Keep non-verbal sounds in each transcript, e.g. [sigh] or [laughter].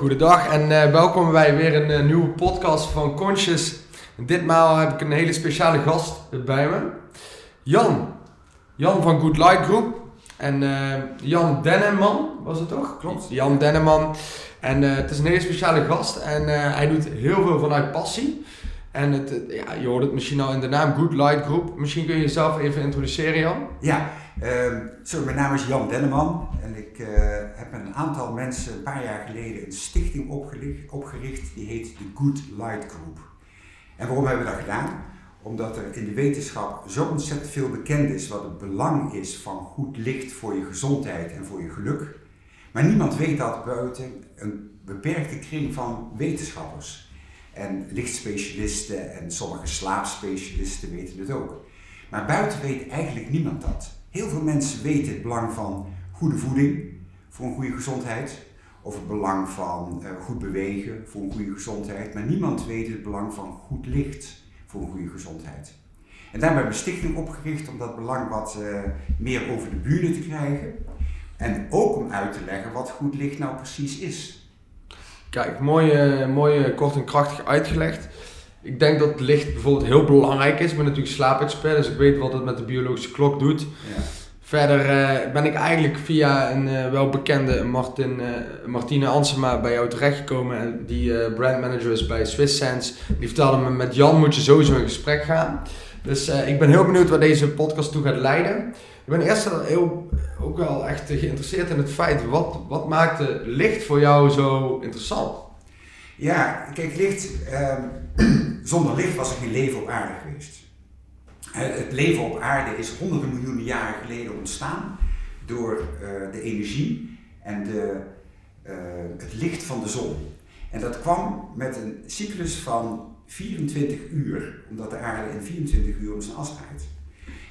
Goedendag en eh, welkom bij weer een eh, nieuwe podcast van Conscious. Ditmaal heb ik een hele speciale gast bij me. Jan. Jan van Good Light Group. En eh, Jan Denneman was het toch? Klopt. Jan Denneman. En het is een hele speciale gast en hij doet heel veel vanuit passie. En het, ja, je hoort het misschien al in de naam Good Light Group. Misschien kun je jezelf even introduceren Jan. Ja, zo, mijn naam is Jan Denneman en ik eh, heb met een aantal mensen een paar jaar geleden een stichting opgericht die heet de Good Light Group. En waarom hebben we dat gedaan? Omdat er in de wetenschap zo ontzettend veel bekend is wat het belang is van goed licht voor je gezondheid en voor je geluk. Maar niemand weet dat buiten een beperkte kring van wetenschappers. En lichtspecialisten en sommige slaapspecialisten weten het ook. Maar buiten weet eigenlijk niemand dat. Heel veel mensen weten het belang van goede voeding voor een goede gezondheid. Of het belang van eh, goed bewegen voor een goede gezondheid. Maar niemand weet het belang van goed licht voor een goede gezondheid. En daarom hebben we stichting opgericht om dat belang wat eh, meer over de buren te krijgen. En ook om uit te leggen wat goed licht nou precies is. Kijk, mooi, mooi eh, kort en krachtig uitgelegd. Ik denk dat licht bijvoorbeeld heel belangrijk is. Ik ben natuurlijk slaapexpert, dus ik weet wat het met de biologische klok doet. Ja. Verder eh, ben ik eigenlijk via een eh, welbekende Martin, eh, Martine Ansema bij jou terechtgekomen. En die brandmanager is bij Swiss Sense. Die vertelde me, met Jan moet je sowieso in gesprek gaan. Dus ik ben heel benieuwd waar deze podcast toe gaat leiden. Ik ben eerst heel, ook wel echt geïnteresseerd in het feit, wat, wat maakte licht voor jou zo interessant? Ja, kijk, licht. ehm, [clears throat] zonder licht was er geen leven op aarde geweest. Eh, het leven op aarde is honderden miljoenen jaren geleden ontstaan door eh, de energie en de, eh, het licht van de zon. En dat kwam met een cyclus van 24 uur, omdat de aarde in 24 uur om zijn as draait.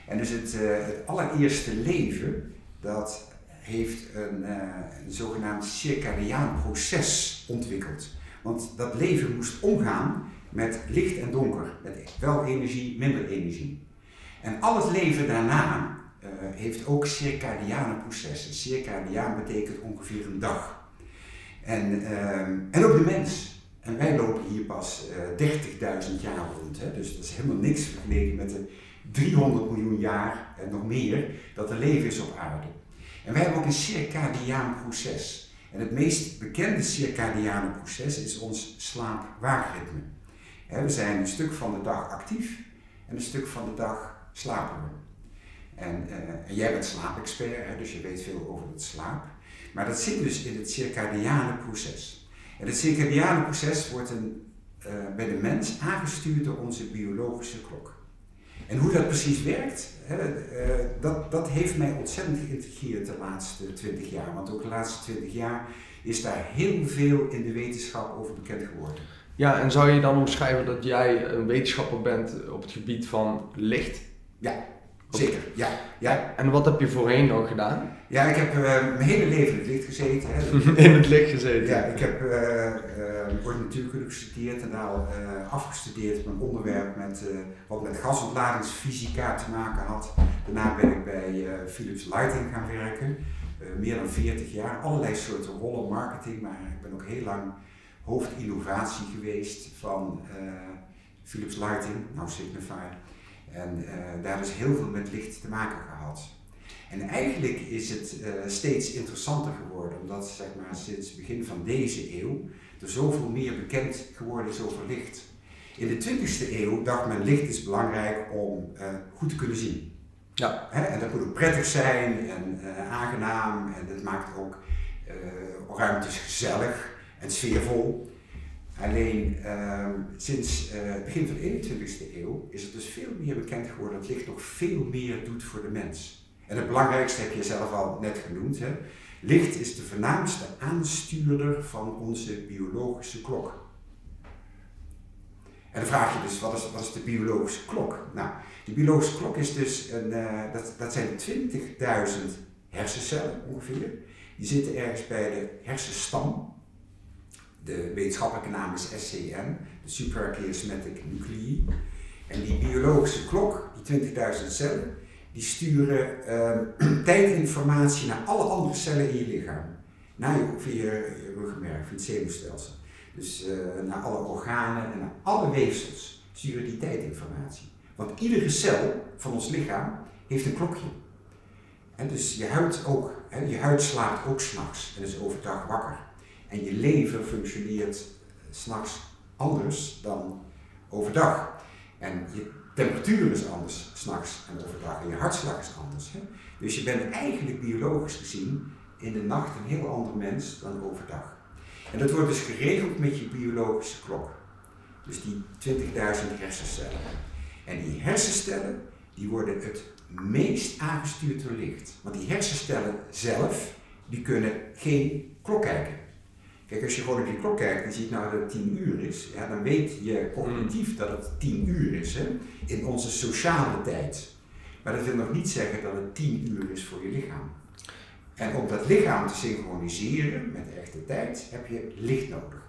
En dus het, eh, het allereerste leven, dat heeft een, eh, een zogenaamd circadiaan proces ontwikkeld. Want dat leven moest omgaan met licht en donker, met wel energie, minder energie. En al het leven daarna eh, heeft ook circadiane processen. Circadiaan betekent ongeveer een dag. En, en ook de mens. En wij lopen hier pas eh 30.000 jaar rond. Hè? Dus dat is helemaal niks vergeleken met de 300 miljoen jaar en nog meer dat er leven is op aarde. En wij hebben ook een circadiaan proces. En het meest bekende circadiane proces is ons slaap-waakritme. We zijn een stuk van de dag actief en een stuk van de dag slapen we. En, eh, en jij bent slaapexpert, dus je weet veel over het slaap. Maar dat zit dus in het circadiane proces. En het circadiane proces wordt een, eh, bij de mens aangestuurd door onze biologische klok. En hoe dat precies werkt, hè, eh, dat, dat heeft mij ontzettend geïntegreerd de laatste 20 jaar. Want ook de laatste 20 jaar is daar heel veel in de wetenschap over bekend geworden. Ja, en zou je dan omschrijven dat jij een wetenschapper bent op het gebied van licht? Ja, zeker. Ja, ja. En wat heb je voorheen nog gedaan? ja ik heb eh, mijn hele leven in het licht gezeten. Hè. [laughs] In het licht gezeten. Ja, ik heb uh, uh, word natuurkunde gestudeerd en daar uh, afgestudeerd op een onderwerp met, wat met gasontladingsfysica te maken had. Daarna ben ik bij Philips Lighting gaan werken, meer dan 40 jaar. Allerlei soorten rollen, marketing, maar ik ben ook heel lang hoofdinnovatie geweest van Philips Lighting, nou Signify. En uh, daar is heel veel met licht te maken gehad. En eigenlijk is het uh, steeds interessanter geworden, omdat zeg maar, sinds het begin van deze eeuw er zoveel meer bekend geworden is over licht. In de 20e eeuw dacht men licht is belangrijk om uh, goed te kunnen zien. Ja. Hè? En dat moet ook prettig zijn en aangenaam en het maakt ook ruimtes gezellig en sfeervol. Alleen uh, sinds het begin van de 21ste eeuw is het dus veel meer bekend geworden dat licht nog veel meer doet voor de mens. En het belangrijkste heb je zelf al net genoemd. Hè? Licht is de voornaamste aanstuurder van onze biologische klok. En dan vraag je dus, wat is, wat is de biologische klok? Nou, de biologische klok is dus, een, uh, dat, dat zijn 20.000 hersencellen ongeveer. Die zitten ergens bij de hersenstam. De wetenschappelijke naam is SCN, de Suprachiasmatic Nuclei. En die biologische klok, die 20.000 cellen, die sturen uh, [clears throat] tijdinformatie naar alle andere cellen in je lichaam. naar je, via je ruggenmerg, via het zenuwstelsel. Dus uh, naar alle organen en naar alle weefsels sturen die tijdinformatie. Want iedere cel van ons lichaam heeft een klokje. En dus je huid ook, hè, je huid slaapt ook s'nachts en is overdag wakker. En je lever functioneert eh, s'nachts anders dan overdag. En je temperatuur is anders s'nachts en overdag en je hartslag is anders. Hè? Dus je bent eigenlijk biologisch gezien in de nacht een heel ander mens dan overdag. En dat wordt dus geregeld met je biologische klok. Dus die 20.000 hersencellen. En die hersencellen die worden het meest aangestuurd door licht. Want die hersencellen zelf, die kunnen geen klok kijken. Kijk, als je gewoon naar die klok kijkt en ziet nou dat het 10 uur is, ja, dan weet je cognitief dat het 10 uur is hè, in onze sociale tijd. Maar dat wil nog niet zeggen dat het 10 uur is voor je lichaam. En om dat lichaam te synchroniseren met de echte tijd heb je licht nodig.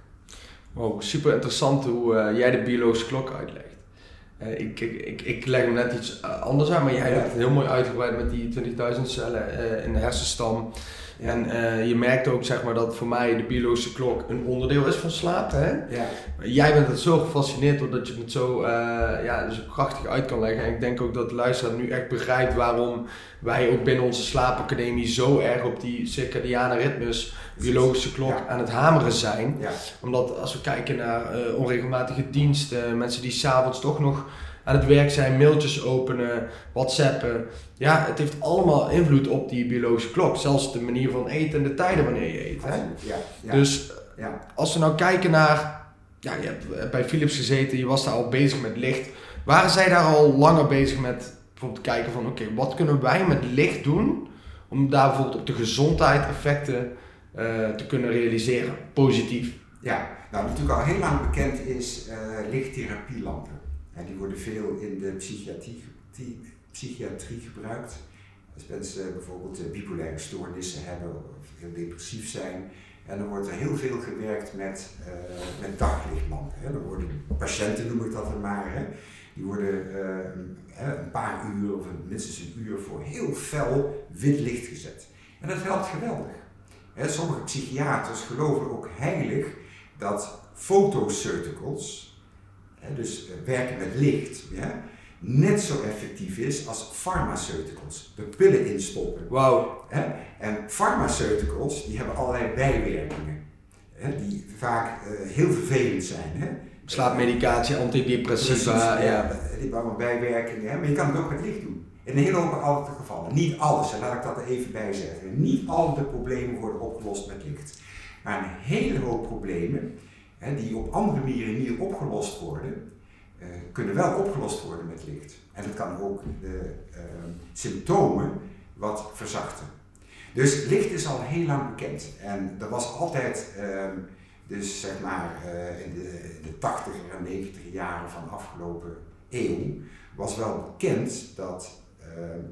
Wow, super interessant hoe uh, jij de biologische klok uitlegt. Uh, ik, ik, ik, leg hem net iets eh, anders aan, maar jij hebt het heel mooi uitgebreid met die 20.000 cellen in de hersenstam. En uh, je merkt ook zeg maar, dat voor mij de biologische klok een onderdeel is van slaap. Hè? Ja. Jij bent het zo gefascineerd doordat je het zo, uh, ja, zo krachtig uit kan leggen. En ik denk ook dat de luisteraar nu echt begrijpt waarom wij ook binnen onze slaapacademie zo erg op die circadiane ritmes, biologische klok aan het hameren zijn. Ja. Omdat als we kijken naar uh, onregelmatige diensten, mensen die s'avonds toch nog aan het werk zijn, mailtjes openen, whatsappen. Ja, het heeft allemaal invloed op die biologische klok. Zelfs de manier van eten en de tijden wanneer je eet. Hè? Ja, ja. Dus ja. als we nou kijken naar, ja, je hebt bij Philips gezeten, je was daar al bezig met licht. Waren zij daar al langer bezig met bijvoorbeeld kijken van, oké, wat kunnen wij met licht doen om daar bijvoorbeeld op de gezondheid effecten uh, te kunnen realiseren, positief? Ja, nou natuurlijk al heel lang bekend is uh, lichttherapielampen. En die worden veel in de psychiatrie, psychiatrie gebruikt. Als mensen bijvoorbeeld bipolaire stoornissen hebben of heel depressief zijn. En dan wordt er heel veel gewerkt met, uh, met daglichtlampen. Dan worden patiënten, noem ik dat dan maar, hè. die worden uh, een paar uur of minstens een uur voor heel fel wit licht gezet. En dat helpt geweldig. Sommige psychiaters geloven ook heilig dat fotoceuticals, dus eh, werken met licht, ja, net zo effectief is als pharmaceuticals. De pillen instoppen. Wauw. En pharmaceuticals die hebben allerlei bijwerkingen. Hè, die vaak uh, heel vervelend zijn. Hè. Slaapmedicatie, antidepressiva. ja. ja. Die allemaal bijwerkingen. Hè. Maar je kan het ook met licht doen. In een hele hoop andere gevallen. Niet alles, en laat ik dat er even bij zeggen. Niet al de problemen worden opgelost met licht. Maar een hele hoop problemen die op andere manieren niet opgelost worden, uh, kunnen wel opgelost worden met licht. En dat kan ook de uh, symptomen wat verzachten. Dus licht is al heel lang bekend. En er was altijd, uh, dus zeg maar uh, in, de, de 80er en 90 jaren van de afgelopen eeuw, was wel bekend dat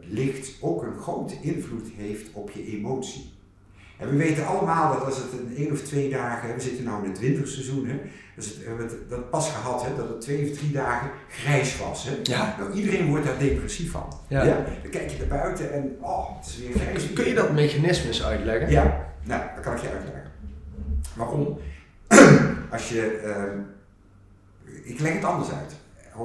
licht ook een grote invloed heeft op je emotie. En we weten allemaal dat als het een één of twee dagen, we zitten nu in het winterseizoen, hè, dus het, we hebben dat pas gehad, hè, dat het twee of drie dagen grijs was. Hè. Ja. Nou, iedereen wordt daar depressief van. Ja. ja. Dan kijk je naar buiten en oh, het is weer grijs. Kun je dat mechanisme uitleggen? Ja, nou, dat kan ik je uitleggen. Waarom? [clears throat] als je, uh, ik leg het anders uit.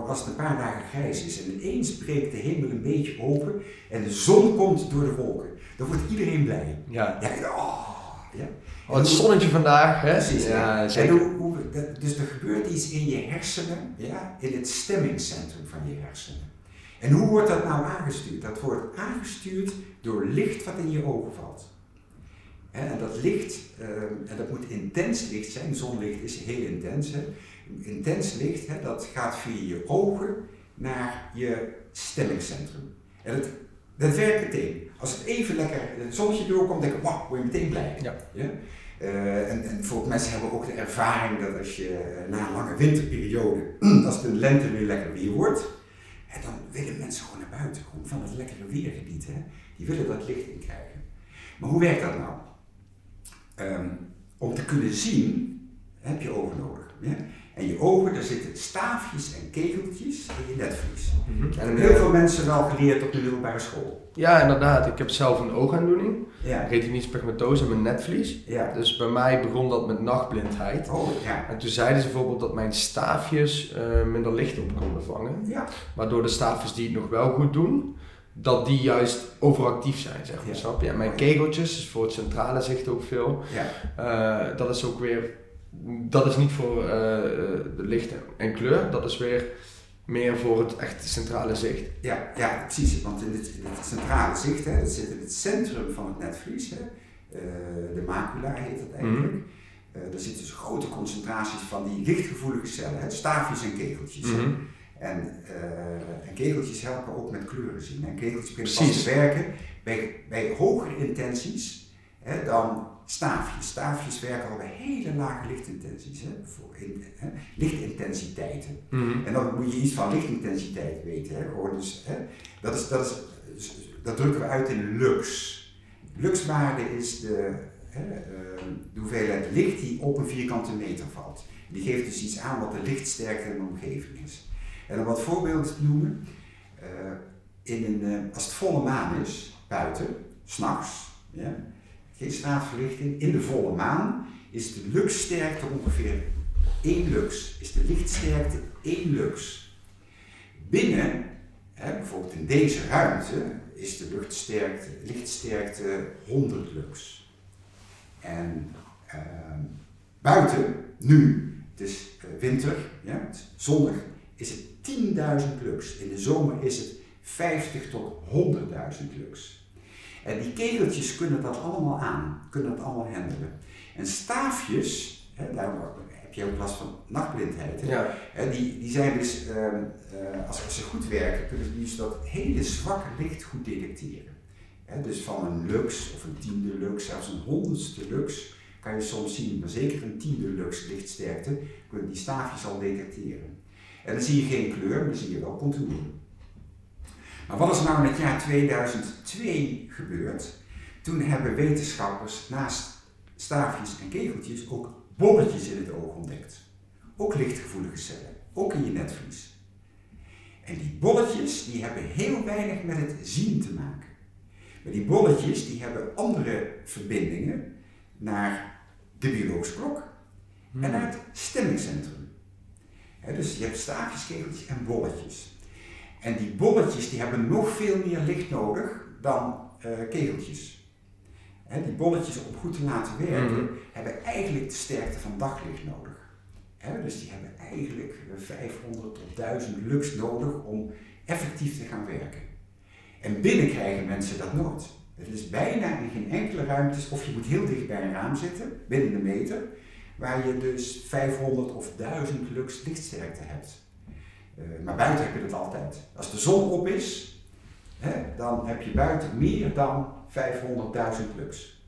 Als het een paar dagen grijs is en ineens breekt de hemel een beetje open en de zon komt door de wolken dan wordt iedereen blij. Ja. ja, oh, ja. Oh, het zonnetje vandaag, hè? Precies. Ja, zeker. Hoe, hoe, dus er gebeurt iets in je hersenen, ja, in het stemmingscentrum van je hersenen. En hoe wordt dat nou aangestuurd? Dat wordt aangestuurd door licht wat in je ogen valt. En dat licht, ehm, en dat moet intens licht zijn, zonlicht is heel intens. Hè. Intens licht, hè, dat gaat via je ogen naar je stemmingscentrum. En dat werkt meteen. Als het even lekker het zonnetje doorkomt, denk ik, wauw, word je meteen blij. Ja. ja? Uh, en, en voor mensen hebben ook de ervaring dat als je uh, na een lange winterperiode, [clears throat] als het een lente weer lekker weer wordt, hè, dan willen mensen gewoon naar buiten, gewoon van het lekkere weer genieten. Die willen dat licht in krijgen. Maar hoe werkt dat nou? Um, om te kunnen zien, heb je ogen nodig. Ja? En je ogen, daar zitten staafjes en kegeltjes in je netvlies. Mhm. En, hebben heel veel mensen wel geleerd op de middelbare school. Ja, inderdaad. Ik heb zelf een oogaandoening. Ja, Retinitis pigmentosa, mijn netvlies. ja. Dus bij mij begon dat met nachtblindheid. Oh, ja. En toen zeiden ze bijvoorbeeld dat mijn staafjes eh, minder licht op konden vangen. Ja, Waardoor de staafjes die het nog wel goed doen, dat die juist overactief zijn, zeg maar. Ja. Snap je? En mijn kegeltjes, is voor het centrale zicht ook veel. ja. Eh, dat is ook weer, dat is niet voor eh, eh, de licht en kleur, dat is weer meer voor het echt centrale zicht. Ja, ja, precies. Want in het, in centrale zicht, hè, dat zit in het centrum van het netvlies. Hè. Eh, de macula heet dat eigenlijk. Eh daar zitten dus grote concentraties van die lichtgevoelige cellen, hè, staafjes en kegeltjes. Mhm. En, eh, en kegeltjes helpen ook met kleuren zien. En kegeltjes beginnen pas werken bij, bij hogere intenties hè, dan staafjes. Staafjes werken al bij hele lage lichtintensies, hè, voor in, hè, lichtintensiteiten. Mhm. En dan moet je iets van lichtintensiteit weten. Hè? Gewoon dus, hè? Dat, is, dat, is, dat drukken we uit in lux. Luxwaarde is de, hè, ehm, de hoeveelheid licht die op een vierkante meter valt. Die geeft dus iets aan wat de lichtsterkte in de omgeving is. En om wat voorbeelden te noemen. eh, in een, eh, als het volle maan is, buiten, s'nachts, ja, straatverlichting, in de volle maan is de luxsterkte ongeveer 1 lux. Is de lichtsterkte 1 lux. Binnen, hè, bijvoorbeeld in deze ruimte, is de luchtsterkte, lichtsterkte 100 lux. En ehm, buiten, nu, het is eh, winter, ja, zonnig, is het 10.000 lux. In de zomer is het 50 tot 100.000 lux. En die kegeltjes kunnen dat allemaal aan, kunnen dat allemaal handelen. En staafjes, hè, daarom heb je ook last van nachtblindheid, hè? Ja. Hè, die, die zijn dus, ehm, eh, als, als ze goed werken, kunnen ze dus dat hele zwakke licht goed detecteren. Hè, dus van een lux of een tiende lux, zelfs een honderdste lux, kan je soms zien, maar zeker een tiende lux lichtsterkte, kunnen die staafjes al detecteren. En dan zie je geen kleur, maar dan zie je wel contouren. Maar wat is nou in het jaar 2002 gebeurd? Toen hebben wetenschappers naast staafjes en kegeltjes ook bolletjes in het oog ontdekt. Ook lichtgevoelige cellen, ook in je netvlies. En die bolletjes die hebben heel weinig met het zien te maken. Maar die bolletjes die hebben andere verbindingen naar de biologische klok en naar het stemmingscentrum. Hè, dus je hebt staafjes, kegeltjes en bolletjes. En die bolletjes die hebben nog veel meer licht nodig dan eh, kegeltjes. Hè, die bolletjes om goed te laten werken Mhm. hebben eigenlijk de sterkte van daglicht nodig. Hè, dus die hebben eigenlijk eh, 500 tot 1000 lux nodig om effectief te gaan werken. En binnen krijgen mensen dat nooit. Het is bijna in geen enkele ruimte, of je moet heel dicht bij een raam zitten, binnen een meter, waar je dus 500 of 1000 lux lichtsterkte hebt. Eh, maar buiten heb je dat altijd. Als de zon op is, hè, dan heb je buiten meer dan 500.000 lux.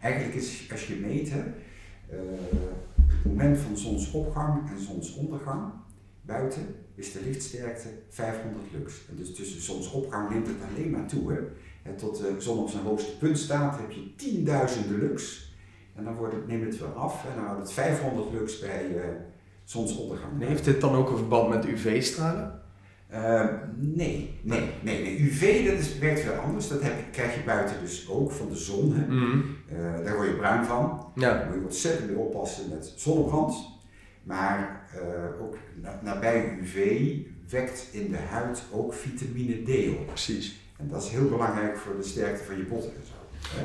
Eigenlijk is, als je meet, eh, het moment van zonsopgang en zonsondergang buiten is de lichtsterkte 500 lux. En dus tussen zonsopgang neemt het alleen maar toe. Hè. En tot de zon op zijn hoogste punt staat heb je tienduizenden lux. En dan wordt het, neemt het weer af en dan houdt het 500 lux bij eh, zonsondergang. En heeft dit dan ook een verband met UV-stralen? Eh, nee, nee, nee, nee. UV dat is, werkt veel anders. Dat heb, krijg je buiten dus ook van de zon. Hè. Mhm. Eh, daar word je bruin van. Ja. Daar moet je ontzettend mee oppassen met zonnebrand. Maar eh, ook na- nabij UV wekt in de huid ook vitamine D op. Precies. En dat is heel belangrijk voor de sterkte van je botten en zo.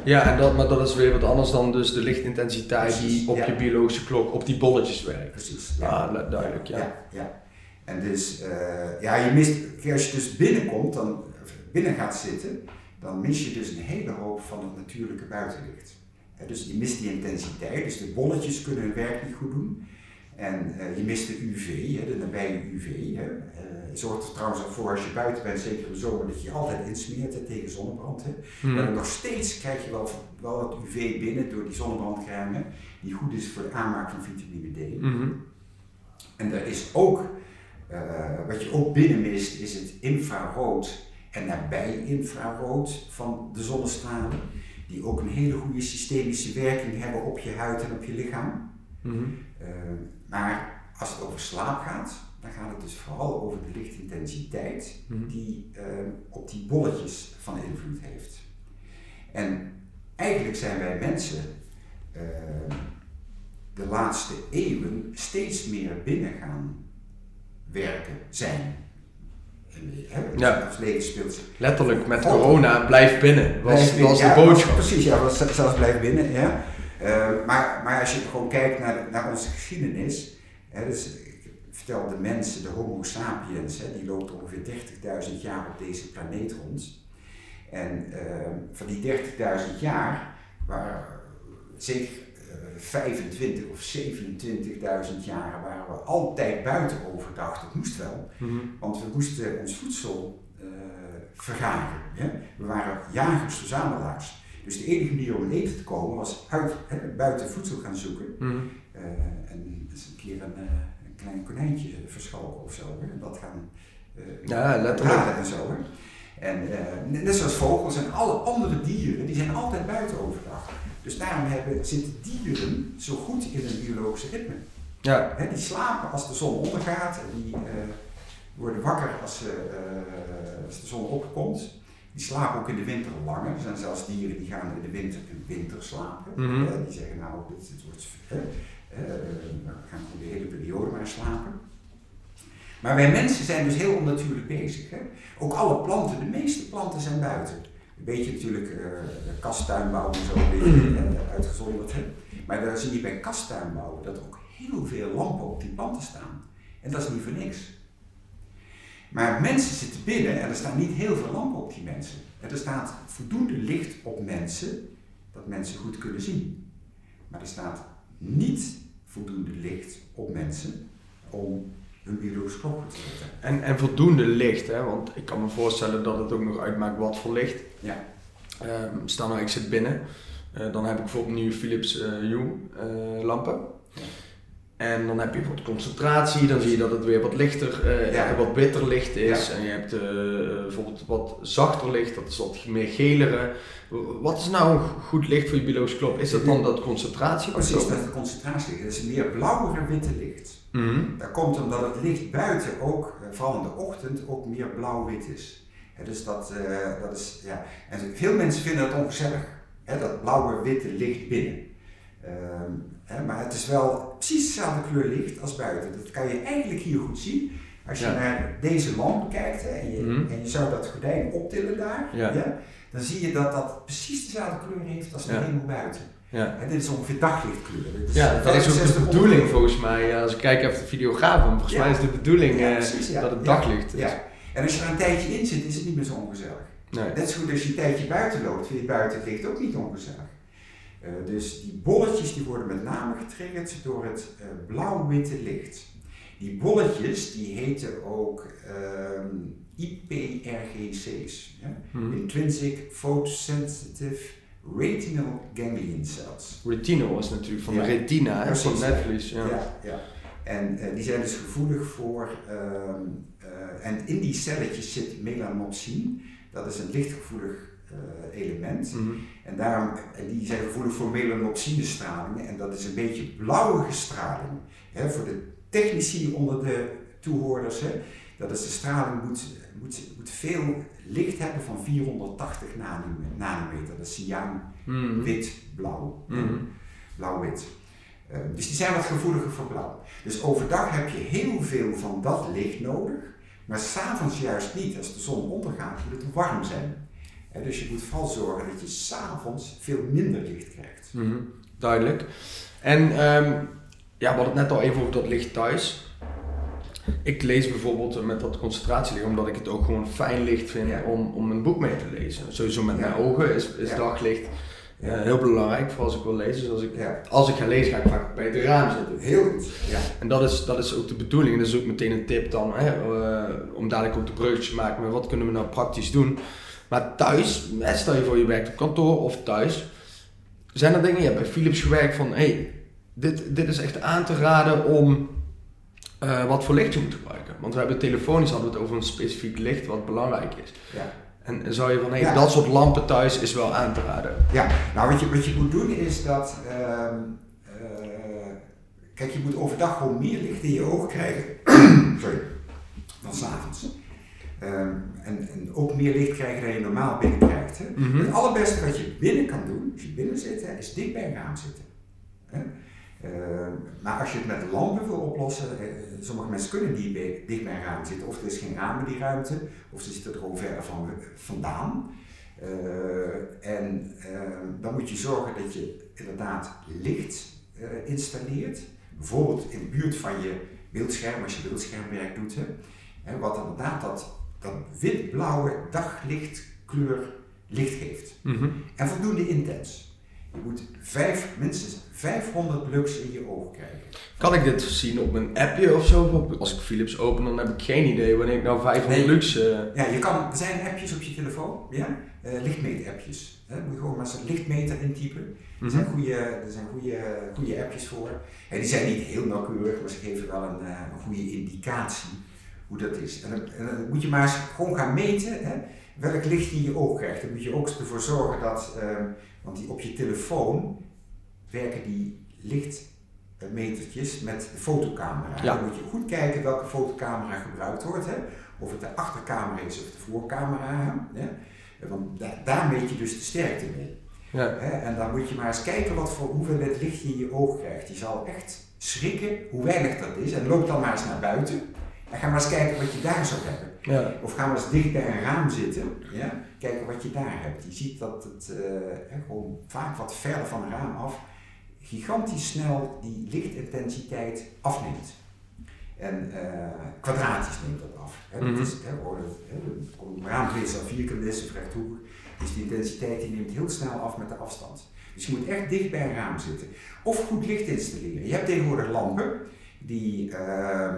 Ja, en dat, maar dat is weer wat anders dan dus de lichtintensiteit Precies, die op ja. je biologische klok op die bolletjes werkt. Precies. Ja. Ah, du- duidelijk, ja. ja, ja. En dus, eh, ja, je mist, als je dus binnenkomt, dan, binnen gaat zitten, dan mis je dus een hele hoop van het natuurlijke buitenlicht. Hè, dus je mist die intensiteit, dus de bolletjes kunnen hun werk niet goed doen. En eh, je mist de UV, hè, de nabije UV. Hè. Eh, zorgt er trouwens ook voor als je buiten bent, zeker in de zomer, dat je altijd insmeert hè, tegen zonnebrand. Hè. Maar Mhm. nog steeds krijg je wel, wel wat UV binnen door die zonnebrandcrème, die goed is voor de aanmaak van vitamine D. Mhm. En er is ook, eh, wat je ook binnen mist, is het infrarood en nabij infrarood van de zonnestralen. Die ook een hele goede systemische werking hebben op je huid en op je lichaam. Mhm. Maar als het over slaap gaat, dan gaat het dus vooral over de lichtintensiteit Mhm. die ehm, op die bolletjes van invloed heeft. En eigenlijk zijn wij mensen ehm, de laatste eeuwen steeds meer binnen gaan werken, zijn. Ja. Leven speelt Letterlijk met corona, blijf binnen. Was, Blijf binnen. was de Ja, boodschap. Precies, ja, was zelfs blijf binnen. Ja. Eh, maar, maar als je gewoon kijkt naar, naar onze geschiedenis, hè, dus ik vertel de mensen, de Homo sapiens, hè, die loopt ongeveer 30.000 jaar op deze planeet rond. En eh, van die 30.000 jaar waren zeker eh, 25 of 27.000 jaren waren we altijd buiten overdag. Dat moest wel. Mhm. Want we moesten ons voedsel eh, vergaren. Hè? We waren jagers, verzamelaars. Dus de enige manier om in eten te komen was uit, buiten voedsel gaan zoeken. Mhm. Eh, en eens een keer een, eh, een klein konijntje verschalken of zo. Hè? En dat gaan eh, Ja, letterlijk. en zo. Hè? En net zoals vogels en alle andere dieren, die zijn altijd buiten overdag. Dus daarom hebben, zitten dieren zo goed in een biologische ritme. Ja, Hè, die slapen als de zon ondergaat en die worden wakker als, als de zon opkomt. Die slapen ook in de winter langer. Er zijn zelfs dieren die gaan in de winter een winter slapen. Mhm. Eh, die zeggen nou, dit, dit wordt, eh, we gaan gewoon de hele periode maar slapen. Maar wij mensen zijn dus heel onnatuurlijk bezig. Hè? Ook alle planten, de meeste planten zijn buiten. Een beetje natuurlijk kasttuinbouw en zo, een beetje eh, uitgezonderd. Hè? Maar dan zie je bij kasttuinbouwen dat ook heel veel lampen op die planten staan. En dat is niet voor niks. Maar mensen zitten binnen en er staan niet heel veel lampen op die mensen. En er staat voldoende licht op mensen, dat mensen goed kunnen zien. Maar er staat niet voldoende licht op mensen om hun biologische klok goed te zetten. en, en voldoende licht, hè? want ik kan me voorstellen dat het ook nog uitmaakt wat voor licht. Ja. Stel nou, ik zit binnen, eh, dan heb ik bijvoorbeeld nu Philips eh Hue eh, lampen. Ja. En dan heb je wat concentratie, dan zie je dat het weer wat lichter, eh, Ja. wat witter licht is. Ja. En je hebt eh, bijvoorbeeld wat zachter licht, dat is wat meer gelere. Wat is nou goed licht voor je biologische klok? Is dat dan dat concentratie? of Precies, dat de concentratie. Het is meer blauwer witte licht. Mhm. Dat komt omdat het licht buiten ook, eh, vooral in de ochtend, ook meer blauw-wit is. Dus dat, dat is, ja. En veel mensen vinden dat ongezellig, hè, dat blauwe-witte licht binnen. Ehm, hè, maar het is wel precies dezelfde kleur licht als buiten. Dat kan je eigenlijk hier goed zien. Als je Ja. naar deze lamp kijkt hè, en, je, Mhm. en je zou dat gordijn optillen daar, Ja. dan zie je dat dat precies dezelfde kleur heeft als de hemel buiten. Ja. En dit is ongeveer daglichtkleur. Dit Ja, eh, dat is ook 65 de bedoeling volgens mij. Ja, als ik kijk even de videograaf, volgens mij is de bedoeling eh, precies, dat het daglicht is. Ja. En als je er een tijdje in zit, is het niet meer zo ongezellig. Nee. Net zo goed als je een tijdje buiten loopt, vind je buiten het licht ook niet ongezellig. Eh, dus die bolletjes die worden met name getriggerd door het eh, blauw-witte licht. Die bolletjes die heten ook ehm, IPRGC's. Mhm. Intrinsic Photosensitive Retinal Ganglion Cells. Retinal is natuurlijk van Ja. de retina, hè, van ja. netvlies. Ja. Ja, ja. En eh, die zijn dus gevoelig voor, ehm, eh, en in die celletjes zit melanopsine, dat is een lichtgevoelig eh, element. Mhm. En, daarom, en die zijn gevoelig voor melanopsinestraling en dat is een beetje blauwige straling. Hè, voor de technici onder de toehoorders, hè, dat is de straling moet, moet, moet veel licht hebben van 480 nano- nanometer. Dat is cyaan Mhm. wit-blauw. Mhm. Blauw-wit. Eh, dus die zijn wat gevoeliger voor blauw. Dus overdag heb je heel veel van dat licht nodig, maar s'avonds juist niet. Als de zon ondergaat, moet het warm zijn. Eh, dus je moet vooral zorgen dat je s'avonds veel minder licht krijgt. Mhm. Duidelijk. En ehm, ja, we hadden het net al even over dat licht thuis. Ik lees bijvoorbeeld eh, met dat concentratielicht, omdat ik het ook gewoon fijn licht vind Ja. om, om een boek mee te lezen. Sowieso met Ja. mijn ogen is, is Ja. daglicht eh, heel belangrijk voor als ik wil lezen. Dus als ik, Ja. als ik ga lezen, ga ik vaak bij het raam zitten. Heel goed. Ja. En dat is, dat is ook de bedoeling. Dat is ook meteen een tip dan, hè, eh, om dadelijk ook de breukjes te maken met wat kunnen we nou praktisch doen. Maar thuis, stel je voor je werkt op kantoor of thuis, zijn er dingen, je hebt bij Philips gewerkt van, hé, hey, dit, dit is echt aan te raden om eh, wat voor licht je moet gebruiken. Want we hebben telefonisch hadden we het over een specifiek licht wat belangrijk is. Ja. En zou je van, hé, hey, Ja. dat soort lampen thuis is wel aan te raden. Ja, nou wat je, wat je moet doen is dat, ehm, eh, kijk, je moet overdag gewoon meer licht in je ogen krijgen. [clears throat] Sorry. Dan s'avonds. Um, en, en, ook meer licht krijgen dan je normaal binnenkrijgt. Hè? Mhm. Het allerbeste wat je binnen kan doen, als je binnen zit, hè, is dicht bij een raam zitten. Hè? Uh, maar als je het met lampen wil oplossen, uh, sommige mensen kunnen niet bij, dicht bij een raam zitten, of er is geen raam in die ruimte, of ze zitten er gewoon verder van, vandaan. Uh, en ehm, dan moet je zorgen dat je inderdaad licht eh, installeert, bijvoorbeeld in de buurt van je beeldscherm, als je beeldschermwerk doet. Hè, wat inderdaad dat dat wit-blauwe daglichtkleur licht geeft. Mhm. En voldoende intens. Je moet vijf, minstens 500 lux in je ogen krijgen. Kan ik dit zien op een appje of zo? Als ik Philips open, dan heb ik geen idee wanneer ik nou 500 lux... Uh... Ja, je kan, er zijn appjes op je telefoon, ja? Uh, lichtmeetappjes. Hè? Moet je gewoon maar zo'n lichtmeter intypen. Er mhm. zijn, goede, er zijn goede, goede appjes voor. En die zijn niet heel nauwkeurig, maar ze geven wel een, uh, een goede indicatie hoe dat is. En dan, en dan, moet je maar eens gewoon gaan meten hè, welk licht je in je oog krijgt. Dan moet je ook ervoor zorgen dat, uh, want die, op je telefoon werken die lichtmetertjes met de fotocamera. Dan moet je goed kijken welke fotocamera gebruikt wordt. Hè. Of het de achtercamera is of de voorcamera. Hè. Want da daar meet je dus de sterkte mee. Ja. En dan moet je maar eens kijken wat voor hoeveelheid licht je in je oog krijgt. Je zal echt schrikken hoe weinig dat is. En loop dan maar eens naar buiten. En ga maar eens kijken wat je daar zou hebben. Ja. Of ga maar eens dicht bij een raam zitten. Ja? Kijken wat je daar hebt. Je ziet dat het uh, gewoon vaak wat verder van het raam af gigantisch snel die lichtintensiteit afneemt. En uh, kwadratisch neemt dat af. Hè. Mm -hmm. is, hè, een raam is al vierkant is of. Dus die intensiteit die neemt heel snel af met de afstand. Dus je moet echt dicht bij een raam zitten. Of goed licht installeren. Je hebt tegenwoordig lampen die... Uh,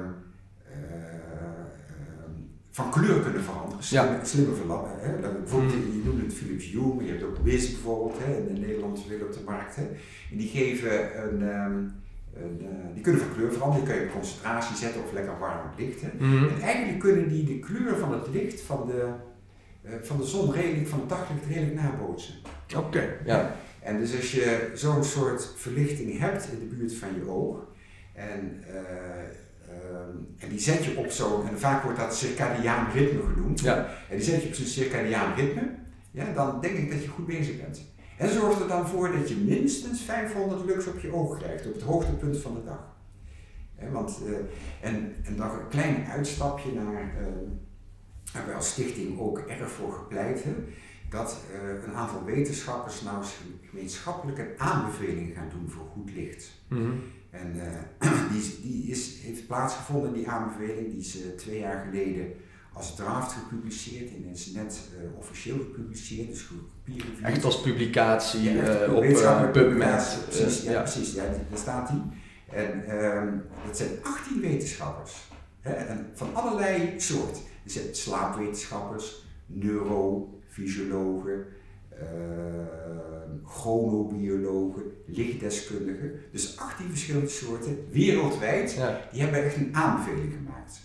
van kleur kunnen veranderen. Slimme, ja. slimme. Hè? bijvoorbeeld, mm. je noemt het Philips Hue, maar je hebt ook Wiz bijvoorbeeld, hè? in Nederland weer op de markt. Hè? En die geven een, um, een uh, die kunnen van kleur veranderen. Die kun je op concentratie zetten of lekker warm licht. Hè? Mm. En eigenlijk kunnen die de kleur van het licht van de, uh, van de zon redelijk, van het daglicht redelijk nabootsen. Oké, ja. En dus als je zo'n soort verlichting hebt in de buurt van je oog, en uh, Ehm, en die zet je op zo'n, en vaak wordt dat circadiaan ritme genoemd. Ja. En die zet je op zo'n circadiaan ritme, ja, dan denk ik dat je goed bezig bent. En zorg er dan voor dat je minstens 500 lux op je oog krijgt, op het hoogtepunt van de dag. want, uh, en, en nog een klein uitstapje naar, uh, waar we als stichting ook erg voor gepleit hebben, dat uh, een aantal wetenschappers nou gemeenschappelijk een aanbeveling gaan doen voor goed licht. Mm en uh, [clears throat] die, die is, heeft plaatsgevonden, die aanbeveling, die is uh, twee jaar geleden als draft gepubliceerd en is net uh, officieel gepubliceerd, dus Echt als publicatie ja, op PubMed. Precies, ja, ja, precies, ja, daar staat die. En ehm, dat zijn 18 wetenschappers, hè, en van allerlei soort. Er zijn slaapwetenschappers, neurofysiologen, chronobiologen, lichtdeskundigen. Dus 18 verschillende soorten wereldwijd, die hebben echt een aanbeveling gemaakt.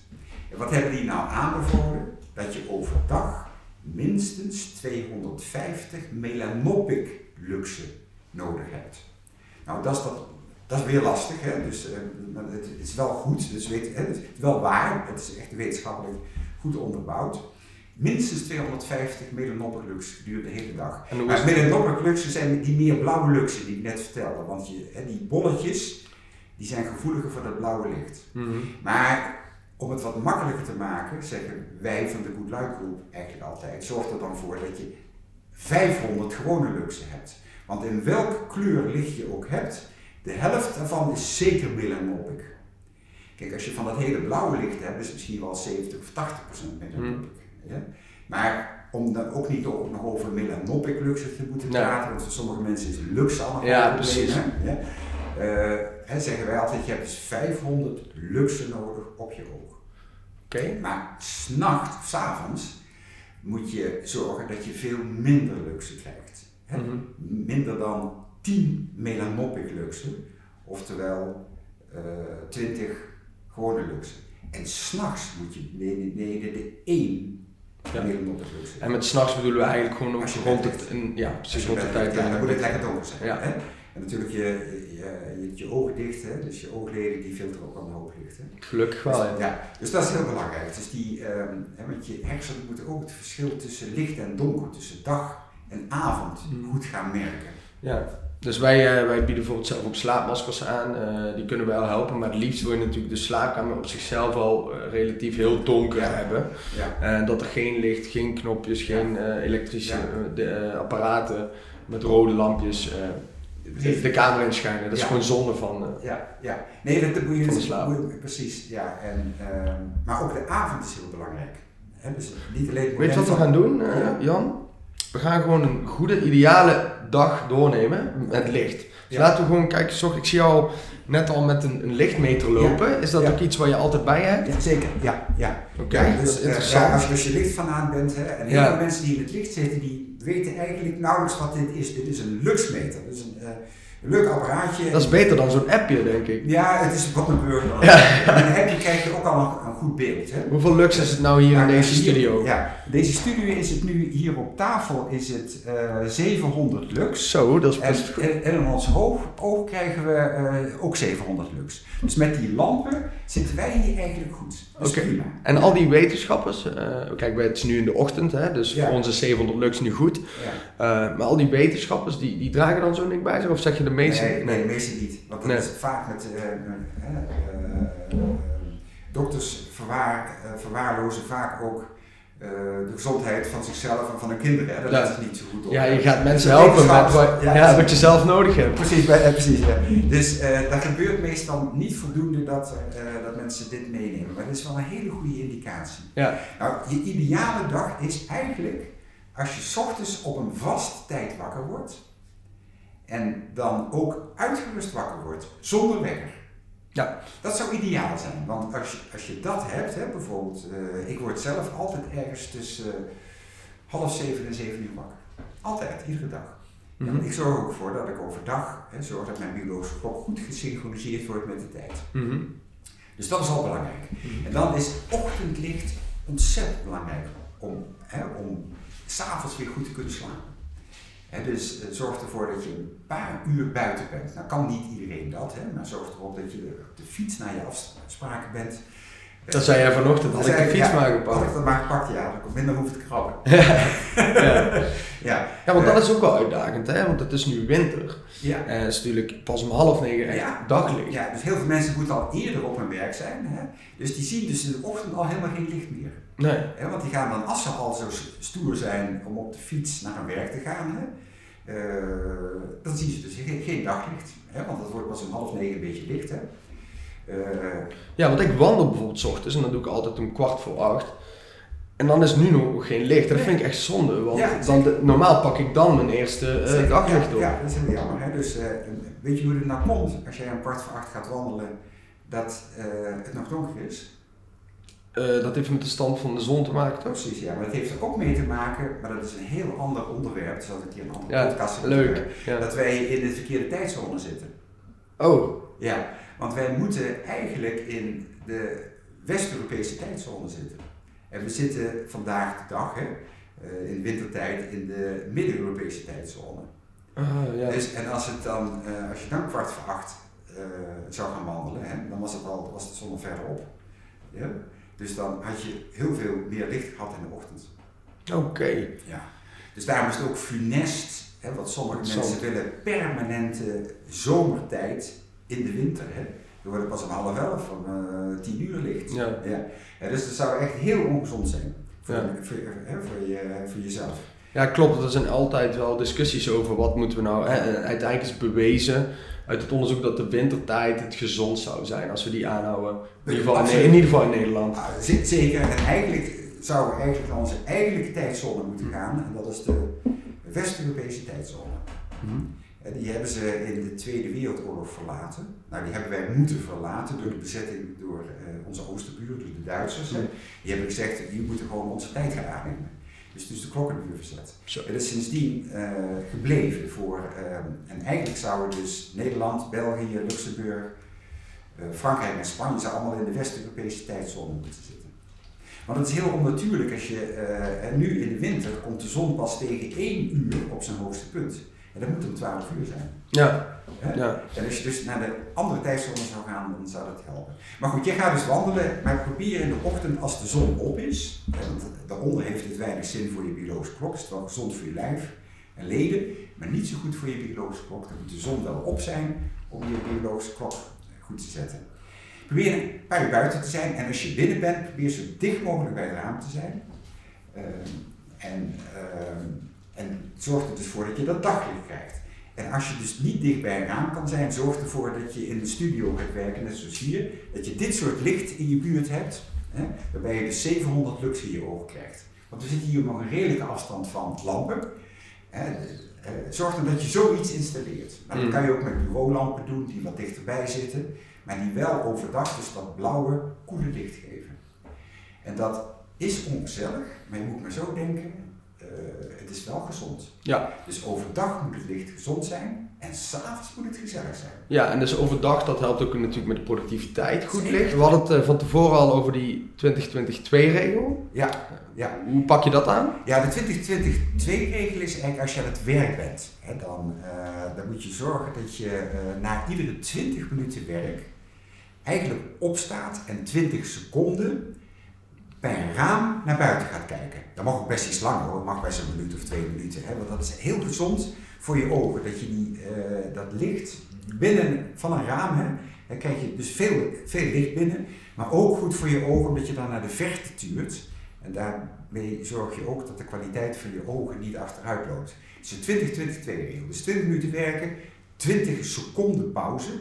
En wat hebben die nou aanbevolen? Dat je overdag minstens 250 melanopic luxe nodig hebt. Nou, dat is, dat, dat is weer lastig, hè? Dus, uh, het, het, is wel goed, dus weet, hè? het is wel waar, het is echt wetenschappelijk goed onderbouwd minstens 250 melanopic lux gedurende de hele dag. Maar melanopic luxen zijn die meer blauwe luxen die ik net vertelde. Want je, hè, die bolletjes die zijn gevoeliger voor dat blauwe licht. Mhm. Maar om het wat makkelijker te maken, zeggen wij van de Good Luck Group eigenlijk altijd, zorg er dan voor dat je 500 gewone luxen hebt. Want in welke kleur licht je ook hebt, de helft daarvan is zeker melanopic. Kijk, als je van dat hele blauwe licht hebt, is het misschien wel 70 of 80 procent. Mhm. Ja? Maar om dan ook niet nog over melanopic luxe te moeten praten, want voor sommige mensen is luxe allemaal ja, precies. Ja? Uh, zeggen wij altijd, je hebt dus 500 luxe nodig op je oog. Oké. Maar s'nachts of s'avonds moet je zorgen dat je veel minder luxe krijgt. Hè? Mhm. Minder dan 10 melanopic luxe, oftewel uh, eh, 20 gewone luxe. En s'nachts moet je beneden de 1 Ja. En met s'nachts bedoelen we eigenlijk gewoon je rond het, een, ja, precies rond de tijd. ja, dan moet het lekker donker zijn. Ja. Hè? En natuurlijk je, je, je, je ogen dicht, hè? dus je oogleden die filteren ook al een hoop licht. Hè? Gelukkig wel, ja. Dus, ja, dus dat is heel belangrijk. Dus die, ehm, hè, want je hersenen moeten ook het verschil tussen licht en donker, tussen dag en avond, Mm. goed gaan merken. Ja, dus wij, eh, wij bieden bijvoorbeeld zelf ook slaapmaskers aan. eh, die kunnen wel helpen, maar het liefst wil je natuurlijk de slaapkamer op zichzelf al eh, relatief heel donker Ja. hebben. Ja. En dat er geen licht, geen knopjes, geen elektrische de, apparaten met rode lampjes de, de kamer inschijnen. Dat is Ja. gewoon zonde van. Ja, ja. Nee, dat, dat moet je Van de slaap. moet je- precies, ja. En, ehm, maar ook de avond is heel belangrijk. Hè, dus niet alleen Weet je wat we gaan doen, Ja. Jan? We gaan gewoon een goede, ideale dag doornemen met licht. Dus Ja. laten we gewoon kijken, zorg, ik zie jou net al met een, een lichtmeter lopen. Is dat Ja. ook iets waar je altijd bij hebt? Ja, zeker. Ja, ja. Oké, dat dus, is eh, interessant. als, je, licht vanaan bent, hè, en heel veel mensen die in het licht zitten, die weten eigenlijk nauwelijks wat dit is. Dit is een luxmeter. Dus een, een leuk apparaatje. Dat is beter dan zo'n appje, denk ik. Ja, het is wat een burger. Ja. En dan heb je, krijg je ook al een, een goed beeld. Hè. Hoeveel lux is het nou hier in deze hier- studio? Ja, deze studio is het nu hier op tafel is het eh 700 lux. Zo, dat is En, best goed. en, en in ons hoog, oog krijgen we eh, ook 700 lux. Dus met die lampen zitten wij hier eigenlijk goed. Is Oké. En al die wetenschappers, eh, kijk, het is nu in de ochtend, hè, dus Ja. voor onze 700 lux nu goed. Ja. Eh, maar al die wetenschappers, die, die dragen dan zo'n ding bij zich? Of zeg je de meeste? Nee, nee, de meeste niet. Want dat Nee. is vaak met eh, eh, eh, eh, dokters verwaar, eh, verwaarlozen vaak ook eh, de gezondheid van zichzelf en van hun kinderen. Hè. Dat Ja. is niet zo goed op. Ja, je gaat mensen De helpen met wat, ja, ja, dus- wat je zelf nodig hebt. Precies, eh, precies. ja. Dus eh dat gebeurt meestal niet voldoende dat, dat mensen dit meenemen. Maar dat is wel een hele goede indicatie. Ja. Nou, je ideale dag is eigenlijk als je 's ochtends op een vast tijd wakker wordt. En dan ook uitgerust wakker wordt, zonder wekker. Ja. Dat zou ideaal zijn, want als je, als je dat hebt, hè, bijvoorbeeld, eh, ik word zelf altijd ergens tussen eh, half zeven en zeven uur wakker. Altijd, iedere dag. Ja, Mhm. ik zorg ook voor dat ik overdag hè, zorg dat mijn biologische klok goed gesynchroniseerd wordt met de tijd. Mhm. Dus dat is al belangrijk. En dan is ochtendlicht ontzettend belangrijk om, hè, om s'avonds weer goed te kunnen slapen. Dus eh, zorg ervoor dat je een paar uur buiten bent. Nou kan niet iedereen dat, hè, maar zorg erop dat je op de fiets naar je afspraken bent. Dat zei jij vanochtend, had ik de fiets ja, maar gepakt. ik dat maar gepakt, ja, dan minder hoef ik te krabben. [laughs] ja. Ja, ja, want dat is ook wel uitdagend, hè? want het is nu winter. ja. En het is natuurlijk pas om half negen echt Ja. daglicht. Ja, dus heel veel mensen moeten al eerder op hun werk zijn. Hè? Dus die zien dus in de ochtend al helemaal geen licht meer. Nee. Want die gaan dan, als ze al zo stoer zijn om op de fiets naar hun werk te gaan, hè? eh, dan zien ze dus geen, geen daglicht. Want het wordt pas om half negen een beetje licht. Eh, Ja, want ik wandel bijvoorbeeld 's ochtends en dat doe ik altijd om kwart voor acht. En dan is nu nog geen licht. Dat vind ik echt zonde, want Ja, dan de- normaal pak ik dan mijn eerste eh, daglicht ja, op. Ja, dat is heel jammer. Hè? Dus weet je hoe het nou komt als jij om kwart voor acht gaat wandelen, dat het nog donker is? Eh, dat heeft met de stand van de zon te maken, toch? Precies, ja. Maar dat heeft er ook mee te maken, maar dat is een heel ander onderwerp. Dus dat ik hier een andere Ja, podcast Leuk. Ja. Dat wij in de verkeerde tijdzone zitten. Oh, Ja, want wij moeten eigenlijk in de West-Europese tijdzone zitten. En we zitten vandaag de dag, hè, eh, in wintertijd, in de Midden-Europese tijdzone. ah, ja. Dus, en als, het dan, eh, als je dan kwart voor acht zou gaan wandelen, hè, dan was, het al, was de zon al verderop. Ja? Dus dan had je heel veel meer licht gehad in de ochtend. Oké. Ja. Dus daarom is het ook funest, hè, wat sommige mensen willen, permanente zomertijd in de winter. Hè. Dan wordt het pas om half elf, om eh, tien uur licht. Ja. Ja. Ja, dus dat zou echt heel ongezond zijn voor, Ja. voor, hè, voor, je, voor jezelf. Ja, klopt. Er zijn altijd wel discussies over wat moeten we nou. Hè? Uiteindelijk is bewezen uit het onderzoek dat de wintertijd het gezond zou zijn als we die aanhouden. In ieder geval in, Absoluut. in, ieder geval in Nederland. Ah, z- zeker, en eigenlijk zouden we eigenlijk naar onze eigenlijke tijdzone moeten gaan. En dat is de West-Europese tijdzone. En die hebben ze in de Tweede Wereldoorlog verlaten. Nou, die hebben wij moeten verlaten door de bezetting door eh, onze oosterburen, dus de Duitsers. Ja. Die hebben gezegd, jullie moeten gewoon onze tijd gaan aannemen. Dus dus de klokkenuur verzet. Zo. Het is sindsdien eh, gebleven voor, eh, en eigenlijk zouden dus Nederland, België, Luxemburg, eh, Frankrijk en Spanje zou allemaal in de West-Europese tijdzone moeten zitten. Want het is heel onnatuurlijk als je, uh, nu in de winter komt de zon pas tegen 1 uur op zijn hoogste punt. En dat moet om 12 uur zijn. Ja. Ja. En als je dus naar de andere tijdzone zou gaan, dan zou dat helpen. Maar goed, je gaat dus wandelen, maar probeer in de ochtend als de zon op is. Want daaronder heeft het weinig zin voor je biologische klok. Het is wel gezond voor je lijf en leden, maar niet zo goed voor je biologische klok. Dan moet de zon wel op zijn om je biologische klok goed te zetten. Probeer een paar uur buiten te zijn en als je binnen bent, probeer zo dicht mogelijk bij het raam te zijn. Ehm, en, uh, en zorg er dus voor dat je dat daglicht krijgt. En als je dus niet dicht bij een raam kan zijn, zorg ervoor dat je in de studio gaat werken, net zoals hier, dat je dit soort licht in je buurt hebt, hè, waarbij je dus 700 lux in je ogen krijgt. Want we zitten hier nog een redelijke afstand van lampen. Hè, uh, zorg dan dat je zoiets installeert. Nou, dat mm. kan je ook met bureaulampen doen die wat dichterbij zitten, maar die wel overdag dus dat blauwe, koele licht geven. En dat is ongezellig, maar je moet maar zo denken, het is wel gezond. Ja. Dus overdag moet het licht gezond zijn en s'avonds moet het gezellig zijn. Ja, en dus overdag, dat helpt ook natuurlijk met de productiviteit goed licht. We hadden het uh, van tevoren al over die 20-20-2-regel. Ja, ja. Hoe pak je dat aan? Ja, de 20-20-2-regel is eigenlijk als je aan het werk bent. Hè, dan, uh, dan moet je zorgen dat je na iedere 20 minuten werk eigenlijk opstaat en 20 seconden bij een raam naar buiten gaat kijken. Dat mag ook best iets langer hoor, mag best een minuut of twee minuten. Hè? Want dat is heel gezond voor je ogen, dat je die, uh, dat licht binnen van een raam, hè, dan krijg je dus veel, veel licht binnen, maar ook goed voor je ogen omdat je dan naar de verte tuurt. En daarmee zorg je ook dat de kwaliteit van je ogen niet achteruit loopt. Het is een 20-20-2 regel. Dus 20 minuten werken, 20 seconden pauze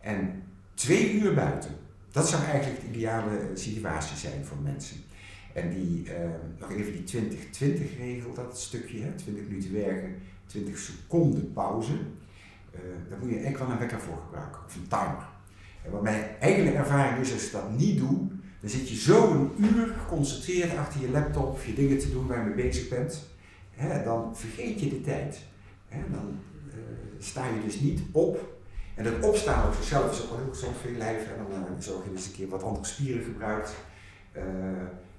en 2 uur buiten. Dat zou eigenlijk de ideale situatie zijn voor mensen. En die, uh, nog even die 20-20 regel, dat stukje, hè, 20 minuten werken, 20 seconden pauze. Uh, daar moet je echt wel een wekker voor gebruiken, of een timer. En wat mijn eigen ervaring is, als ik dat niet doe, dan zit je zo een uur geconcentreerd achter je laptop of je dingen te doen waar je mee bezig bent. Hè, dan vergeet je de tijd. Hè, dan uh, sta je dus niet op en dat opstaan op zichzelf is ook wel heel gezond voor je lijf. En dan zorg je dus een keer wat andere spieren gebruikt. Uh,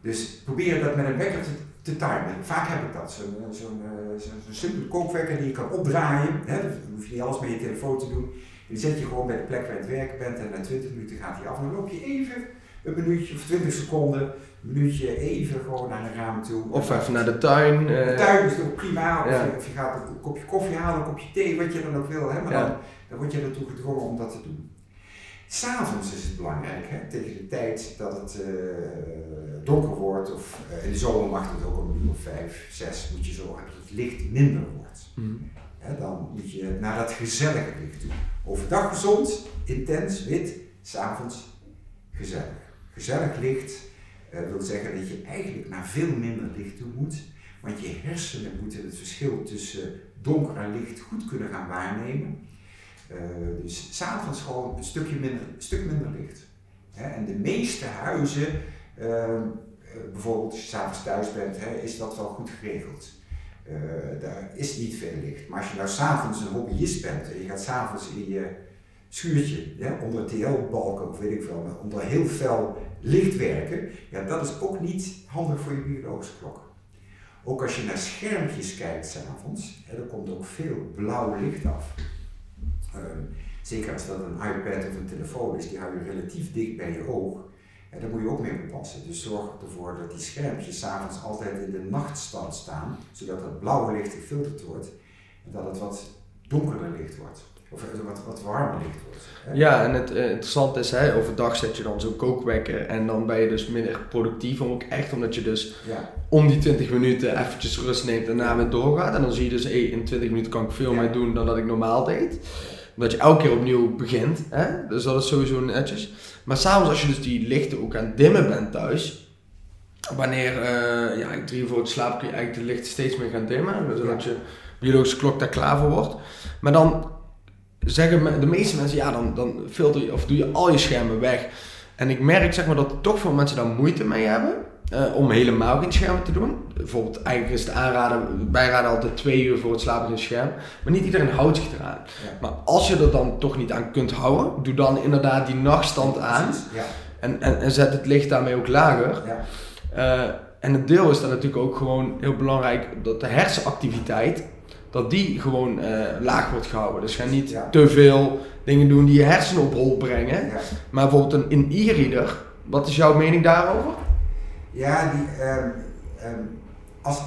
dus probeer dat met een wekker te, te timen. Vaak heb ik dat. Zo'n zo zo zo simpele kookwekker die je kan opdraaien. Hè? Dan hoef je niet alles met je telefoon te doen. Die zet je gewoon bij de plek waar je het werken bent en na 20 minuten gaat hij af. En dan loop je even een minuutje of 20 seconden, minuutje even gewoon naar een raam toe. Of even naar de tuin. De tuin is toch prima. Of, je, of, je, gaat een kopje koffie halen, een kopje thee, wat je dan ook wil. Hè? Maar ja. dan, dan word je ertoe gedwongen om dat te doen. S'avonds is het belangrijk, hè, tegen de tijd dat het uh, donker wordt, of uh, in de zomer mag het ook om een uur of vijf, zes, moet je zorgen dat het licht minder wordt. Mm. Hè, dan moet je naar dat gezellige licht toe. Overdag gezond, intens, wit, s'avonds gezellig. Gezellig licht uh, wil zeggen dat je eigenlijk naar veel minder licht toe moet, want je hersenen moeten het verschil tussen donker en licht goed kunnen gaan waarnemen. Uh, dus s'avonds gewoon een stukje minder, stuk minder licht. En de meeste huizen, uh, bijvoorbeeld als je s'avonds thuis bent, is dat wel goed geregeld. Daar is niet veel licht. Maar als je nou s'avonds een hobbyist bent en je gaat s'avonds in je schuurtje, onder TL-balken of weet ik veel, onder heel fel licht werken, ja, dat is ook niet handig voor je biologische klok. Ook als je naar schermpjes kijkt s'avonds, dan komt ook veel blauw licht af. Ehm, zeker als dat een iPad of een telefoon is, die hou je relatief dicht bij je oog. En daar moet je ook mee oppassen. Dus zorg ervoor dat die schermpjes s'avonds altijd in de nachtstand staan, zodat het blauwe licht gefilterd wordt en dat het wat donkerder licht wordt. Of wat, wat warmer licht wordt. Hè? Ja, en het uh, interessante is, hè, overdag zet je dan zo'n kookwekker en dan ben je dus minder productief. Ook echt omdat je dus ja. om die 20 minuten eventjes rust neemt en daarna weer doorgaat. En dan zie je dus, hey, in 20 minuten kan ik veel ja. meer doen dan dat ik normaal deed omdat je elke keer opnieuw begint. Hè? Dus dat is sowieso netjes. Maar s'avonds als je dus die lichten ook aan het dimmen bent thuis. Wanneer uh, ja, drie voor het slaap kun je eigenlijk de lichten steeds meer gaan dimmen. Zodat je biologische klok daar klaar voor wordt. Maar dan zeggen de meeste mensen, ja dan, dan filter je of doe je al je schermen weg. En ik merk zeg maar dat toch veel mensen daar moeite mee hebben. Uh, om helemaal geen schermen te doen. Bijvoorbeeld, eigenlijk is het aanraden, wij raden altijd twee uur voor het slapen geen scherm. Maar niet iedereen houdt zich eraan. Ja. Maar als je er dan toch niet aan kunt houden, doe dan inderdaad die nachtstand aan. Ja. En, en, en, zet het licht daarmee ook lager. Ja. Eh, en het deel is dan natuurlijk ook gewoon heel belangrijk dat de hersenactiviteit, dat die gewoon eh, laag wordt gehouden. Dus ga niet Ja. te veel dingen doen die je hersenen op hol brengen. Ja. Maar bijvoorbeeld een, e-reader, wat is jouw mening daarover? Ja, die, ehm, ehm, als,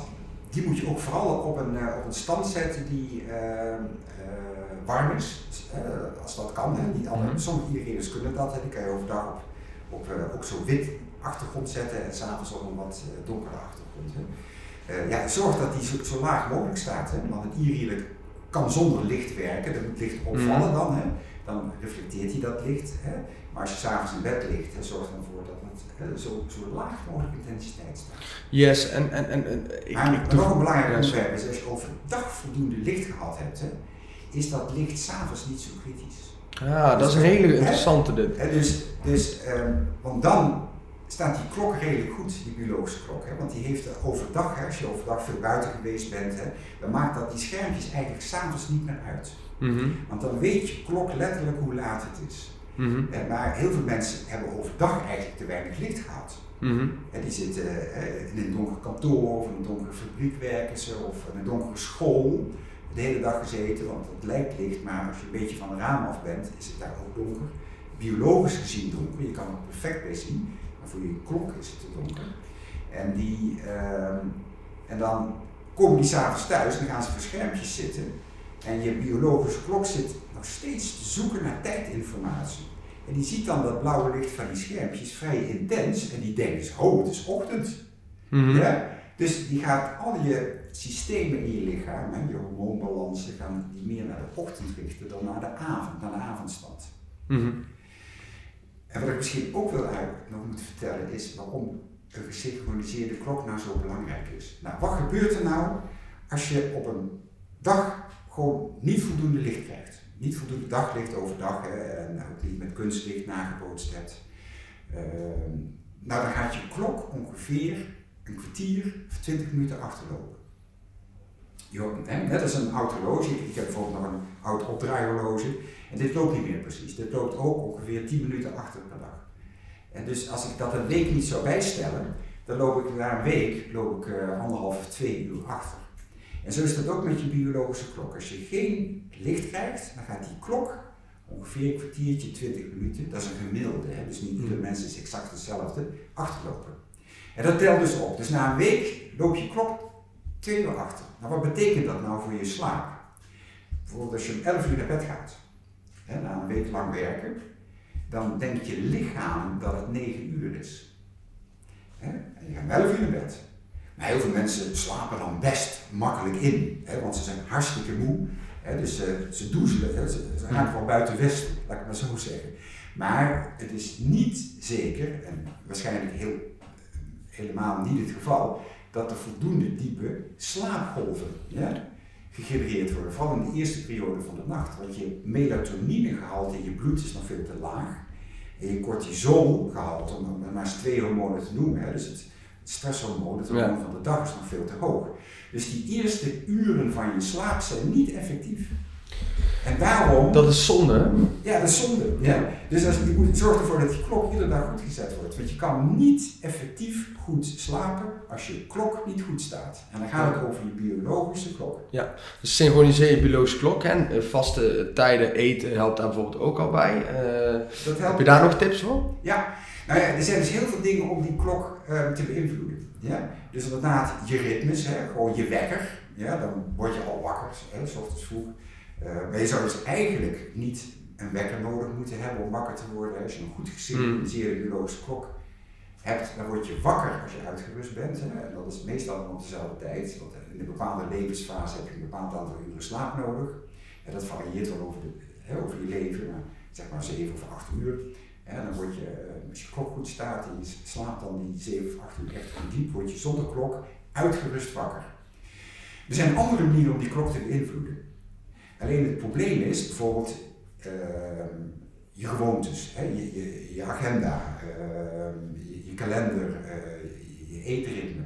die moet je ook vooral op een, eh, op een stand zetten die ehm, eh, warm is. Dus, als dat kan. Hè. Niet alle, Mhm. Sommige e-readers kunnen dat. Hè. Die kan je overdag op, op ook zo wit achtergrond zetten en s'avonds op een wat donkere achtergrond. Hè. Eh, ja, zorg dat die zo, zo laag mogelijk staat. Hè. Want een e-reader kan zonder licht werken. Er moet licht opvallen Mhm. dan. Hè. Dan reflecteert hij dat licht. Hè. Maar als je s'avonds in bed ligt, hè, zorg dan voor dat het hè, zo, zo laag mogelijk intensiteit staat. Yes, en, en, en, en ik, Maar ik nog een belangrijk Ja, onderwerp is, als je overdag voldoende licht gehad hebt, hè, is dat licht s'avonds niet zo kritisch. Ja, dat is een hele interessante dit. Hè, dus, dus, ehm, want dan staat die klok redelijk goed, die biologische klok. Hè, want die heeft er overdag, hè, als je overdag veel buiten geweest bent, hè, dan maakt dat die schermpjes eigenlijk s'avonds niet meer uit. Mhm, Want dan weet je klok letterlijk hoe laat het is. mhm, Hè, maar heel veel mensen hebben overdag eigenlijk te weinig licht gehad. mhm. Hè, die zitten eh, in een donker kantoor of in een donkere fabriek werken ze of in een donkere school. De hele dag gezeten, want het lijkt licht, maar als je een beetje van de raam af bent, is het daar ook donker. Biologisch gezien donker, je kan er perfect bij zien, voor je klok is het te donker. En, die, ehm, en dan komen die s'avonds thuis en dan gaan ze voor schermpjes zitten. En je biologische klok zit nog steeds te zoeken naar tijdinformatie. En die ziet dan dat blauwe licht van die schermpjes vrij intens en die denkt dus, oh het is ochtend. Mhm. Ja? Dus die gaat al je systemen in je lichaam, je hormoonbalansen, gaan die meer naar de ochtend richten dan naar de avond, naar de avondstand. Mhm. En wat ik misschien ook wel eigenlijk nog moet vertellen is waarom een gesynchroniseerde klok nou zo belangrijk is. Nou, wat gebeurt er nou als je op een dag gewoon niet voldoende licht krijgt? Niet voldoende daglicht overdag hè, en ook niet met kunstlicht nagebootst hebt. Ehm, nou, dan gaat je klok ongeveer een kwartier of twintig minuten achterlopen. Je hè, net als een oud horloge, ik heb bijvoorbeeld nog een oud opdraaihorloge en dit loopt niet meer precies. Dit loopt ook ongeveer 10 minuten achter per dag. En dus als ik dat een week niet zou bijstellen, dan loop ik na een week loop ik, eh, anderhalf of twee uur achter. En zo is dat ook met je biologische klok. Als je geen licht krijgt, dan gaat die klok ongeveer een kwartiertje, 20 minuten, dat is een gemiddelde, hè? dus niet ieder mens is exact hetzelfde, achterlopen. En dat telt dus op. Dus na een week loop je klok twee uur achter. Nou, wat betekent dat nou voor je slaap? Bijvoorbeeld als je om 11 uur naar bed gaat, na een week lang werken, dan denkt je lichaam dat het 9 uur is. Hè? En je gaat om 11 uur bed. Maar heel veel mensen slapen dan best makkelijk in, hè, want ze zijn hartstikke moe. Hè, dus eh, ze doezelen, hè, ze, ze wel buiten westen, laat ik maar zo zeggen. Maar het is niet zeker, en waarschijnlijk heel, helemaal niet het geval, dat er voldoende diepe slaapgolven ja, gegenereerd worden. Vooral in de eerste periode van de nacht. Want je melatoninegehalte in je bloed is nog veel te laag. En je cortisolgehalte, om maar maar eens twee hormonen te noemen, hè, dus het stresshormoon, het hormoon Ja. van de dag, is nog veel te hoog. Dus die eerste uren van je slaap zijn niet effectief. En daarom, Dat is zonde. ja, dat is zonde. Ja. Dus als, je moet zorg ervoor dat die klok iedere dag goed gezet wordt. Want je kan niet effectief goed slapen als je klok niet goed staat. En dan gaat het over je biologische klok. Dus synchroniseer je biologische klok en eh, vaste tijden eten helpt daar bijvoorbeeld ook al bij. Eh, Dat heb je daar nog tips voor? Ja, nou ja, er zijn dus heel veel dingen om die klok eh, te beïnvloeden. Ja? Dus inderdaad, je ritmes, hè, gewoon je wekker, ja, dan word je al wakker, hè, s ochtends vroeg. Eh, maar je zou dus eigenlijk niet een wekker nodig moeten hebben om wakker te worden. Als je een goed gesynchroniseerde biologische klok hebt, dan word je wakker als je uitgerust bent. Hè. En dat is meestal om dezelfde tijd, want in een bepaalde levensfase heb je een bepaald aantal uren slaap nodig. En dat varieert wel over, de, hè, over je leven, maar zeg maar 7 of 8 uur. En dan word je, eh, als je klok goed staat en je slaapt dan die 7 of 8 uur echt goed diep, word je zonder klok uitgerust wakker. Er zijn andere manieren om die klok te beïnvloeden. Alleen het probleem is bijvoorbeeld ehm, je gewoontes, hè, je, je, je agenda, ehm, je, je kalender, eh, je, eetritme.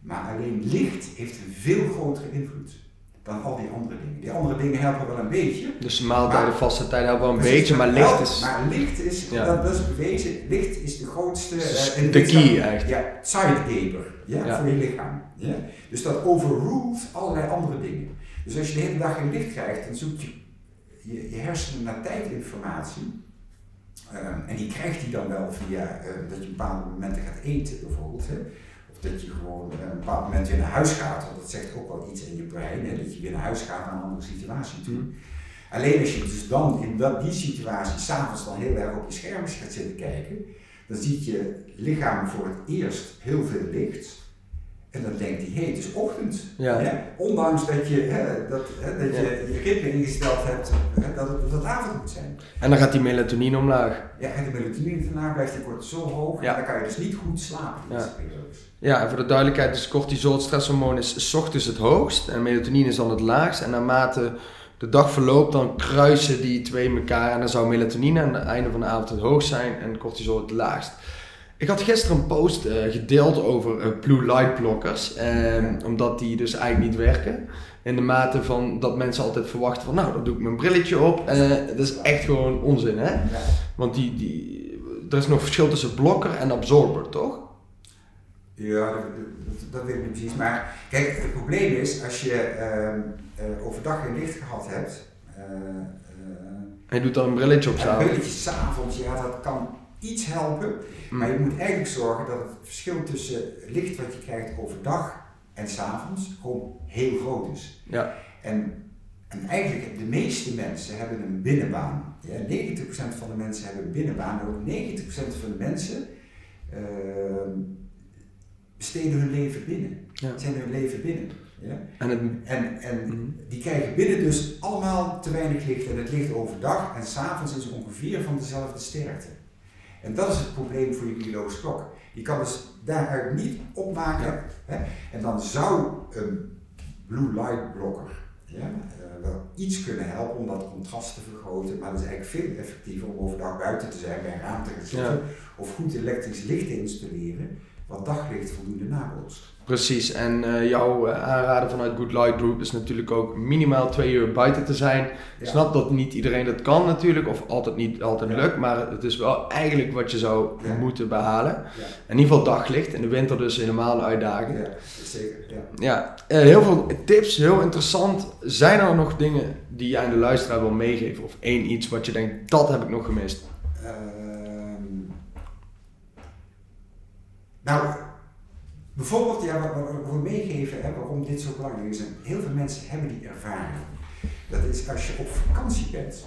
Maar alleen licht heeft een veel grotere invloed. dan al die andere dingen. Die andere dingen helpen wel een beetje. Dus maaltijden, vaste tijden helpen wel een Precies, beetje, maar licht is Maar licht is, Ja. dat, is bewezen, licht is de grootste... is eh, in de key echt. Ja, sidegaber ja, Ja. voor je lichaam. Ja? Dus dat overrules allerlei andere dingen. Dus als je de hele dag geen licht krijgt, dan zoekt je je, hersenen naar tijdinformatie. Ehm, en die krijgt hij dan wel via eh, dat je bepaalde momenten gaat eten bijvoorbeeld. Hè? Of dat je gewoon eh, op een bepaald moment weer naar huis gaat, want dat zegt ook wel iets in je brein, hè? dat je weer naar huis gaat naar een andere situatie toe. Alleen als je dus dan in dat, die situatie s'avonds dan heel erg op je schermpjes gaat zitten kijken, dan ziet je lichaam voor het eerst heel veel licht. En dan denkt hij, hé, het is ochtend. Ja. Hè? Ondanks dat je, hè, dat, hè, dat je je ritme ingesteld hebt hè, dat het, dat avond moet zijn. En dan gaat die melatonine omlaag. Ja, en de melatonine daarna blijft je cortisol hoog Ja. en dan kan je dus niet goed slapen Ja. Ja, en voor de duidelijkheid, dus cortisol, het stresshormoon, is 's ochtends het hoogst en melatonine is dan het laagst. En naarmate de dag verloopt, dan kruisen die twee elkaar en dan zou melatonine aan het einde van de avond het hoogst zijn en cortisol het laagst. Ik had gisteren een post eh, gedeeld over eh, blue light blockers, eh, omdat die dus eigenlijk niet werken. In de mate van dat mensen altijd verwachten van, nou, dan doe ik mijn brilletje op. Eh, dat is echt gewoon onzin, hè? Want die, die, er is nog verschil tussen blokker en absorber, toch? Ja, dat, dat, dat weet ik niet precies. Maar kijk, het probleem is als je ehm, eh, overdag geen licht gehad hebt. En je doet dan een brilletje op s'avonds. belletjes s'avonds, ja, dat kan iets helpen. Mm. Maar je moet eigenlijk zorgen dat het verschil tussen licht wat je krijgt overdag en s'avonds gewoon heel groot is. Ja. En, en eigenlijk de meeste mensen hebben een binnenbaan. Ja, 90% van de mensen hebben een binnenbaan. En ook 90% van de mensen ehm, besteden hun leven binnen. Ja. Zijn hun leven binnen. Ja? En het, En, en Mhm. die krijgen binnen dus allemaal te weinig licht. En het licht overdag en s'avonds is ongeveer van dezelfde sterkte. En dat is het probleem voor je biologische klok. Je kan dus daaruit niet opmaken. Hè? En dan zou een blue light blocker ja, eh, wel iets kunnen helpen om dat contrast te vergroten. Maar dat is eigenlijk veel effectiever om overdag buiten te zijn, bij een raam te gaan zitten. Ja. Of goed elektrisch licht te installeren, wat daglicht voldoende nabootst. precies. En eh, jouw eh, aanraden vanuit Good Light Group is natuurlijk ook minimaal twee uur buiten te zijn. Ja. snap dat niet iedereen dat kan natuurlijk, of altijd niet altijd Ja. lukt, maar het is wel eigenlijk wat je zou Ja. moeten behalen. In ieder geval daglicht, in de winter dus helemaal een uitdaging. ja zeker. Ja. Ja, eh, heel veel tips, heel interessant. Zijn er nog dingen die je aan de luisteraar wil meegeven? Of één iets wat je denkt, dat heb ik nog gemist? Nou, bijvoorbeeld, ja, wat, wat ik wil meegeven, hè, waarom dit zo belangrijk is. En heel veel mensen hebben die ervaring. Dat is als je op vakantie bent.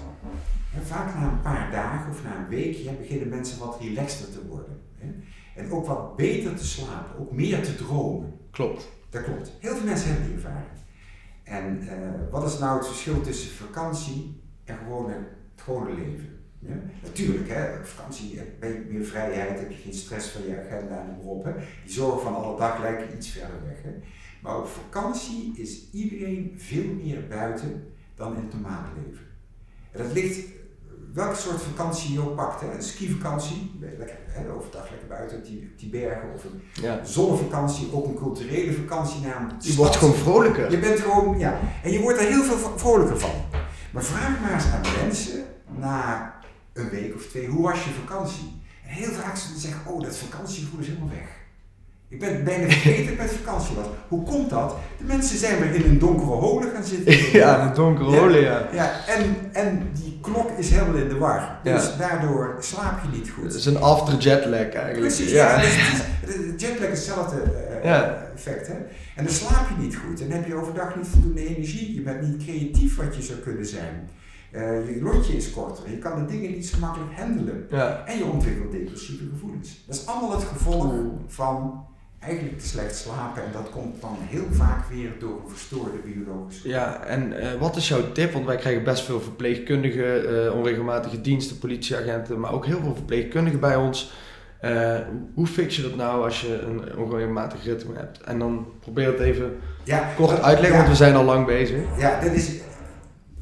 Hè, vaak na een paar dagen of na een week beginnen mensen wat relaxter te worden. Hè, en ook wat beter te slapen, ook meer te dromen. Klopt. Dat klopt. Heel veel mensen hebben die ervaring. En eh, wat is nou het verschil tussen vakantie en gewone, het gewone leven? Ja? Natuurlijk, hè, op vakantie heb je meer vrijheid, heb je geen stress van je agenda en noem maar op. Hè. Die zorgen van alle dag lijken iets verder weg. Hè. Maar op vakantie is iedereen veel meer buiten dan in het normale leven. En dat ligt, welke soort vakantie je ook pakt. Hè. Een skivakantie, lekker, hè, overdag lekker buiten op die, op die bergen. Of een Ja. zonnevakantie, ook een culturele vakantie naar Je stad. wordt gewoon vrolijker. Je bent gewoon, ja. En je wordt er heel veel vrolijker van. Maar vraag maar eens aan mensen na een week of twee, hoe was je vakantie? En heel vaak zullen ze zeggen, oh, dat vakantiegevoel is helemaal weg. Ik ben bijna vergeten dat ik met vakantie was. Hoe komt dat? De mensen zijn weer in een donkere holen gaan zitten. [laughs] Ja, de donkere Ja. olie, ja. Ja, en, en die klok is helemaal in de war. Dus Ja. daardoor slaap je niet goed. Het is een after jetlag eigenlijk. Precies, ja. de jetlag is hetzelfde eh, Ja. effect. Hè? En dan slaap je niet goed. En dan heb je overdag niet voldoende energie. Je bent niet creatief wat je zou kunnen zijn. Eh, je lontje is korter. Je kan de dingen niet zo makkelijk handelen. Ja. En je ontwikkelt depressieve gevoelens. Dat is allemaal het gevolg van eigenlijk te slecht slapen. En dat komt dan heel vaak weer door een verstoorde biologische Ja, en eh, wat is jouw tip? Want wij krijgen best veel verpleegkundigen, eh, onregelmatige diensten, politieagenten, maar ook heel veel verpleegkundigen bij ons. Hoe fix je dat nou als je een onregelmatig ritme hebt? En dan probeer het even Ja, kort dat- uitleggen, ja. want we zijn al lang bezig. Ja, dat is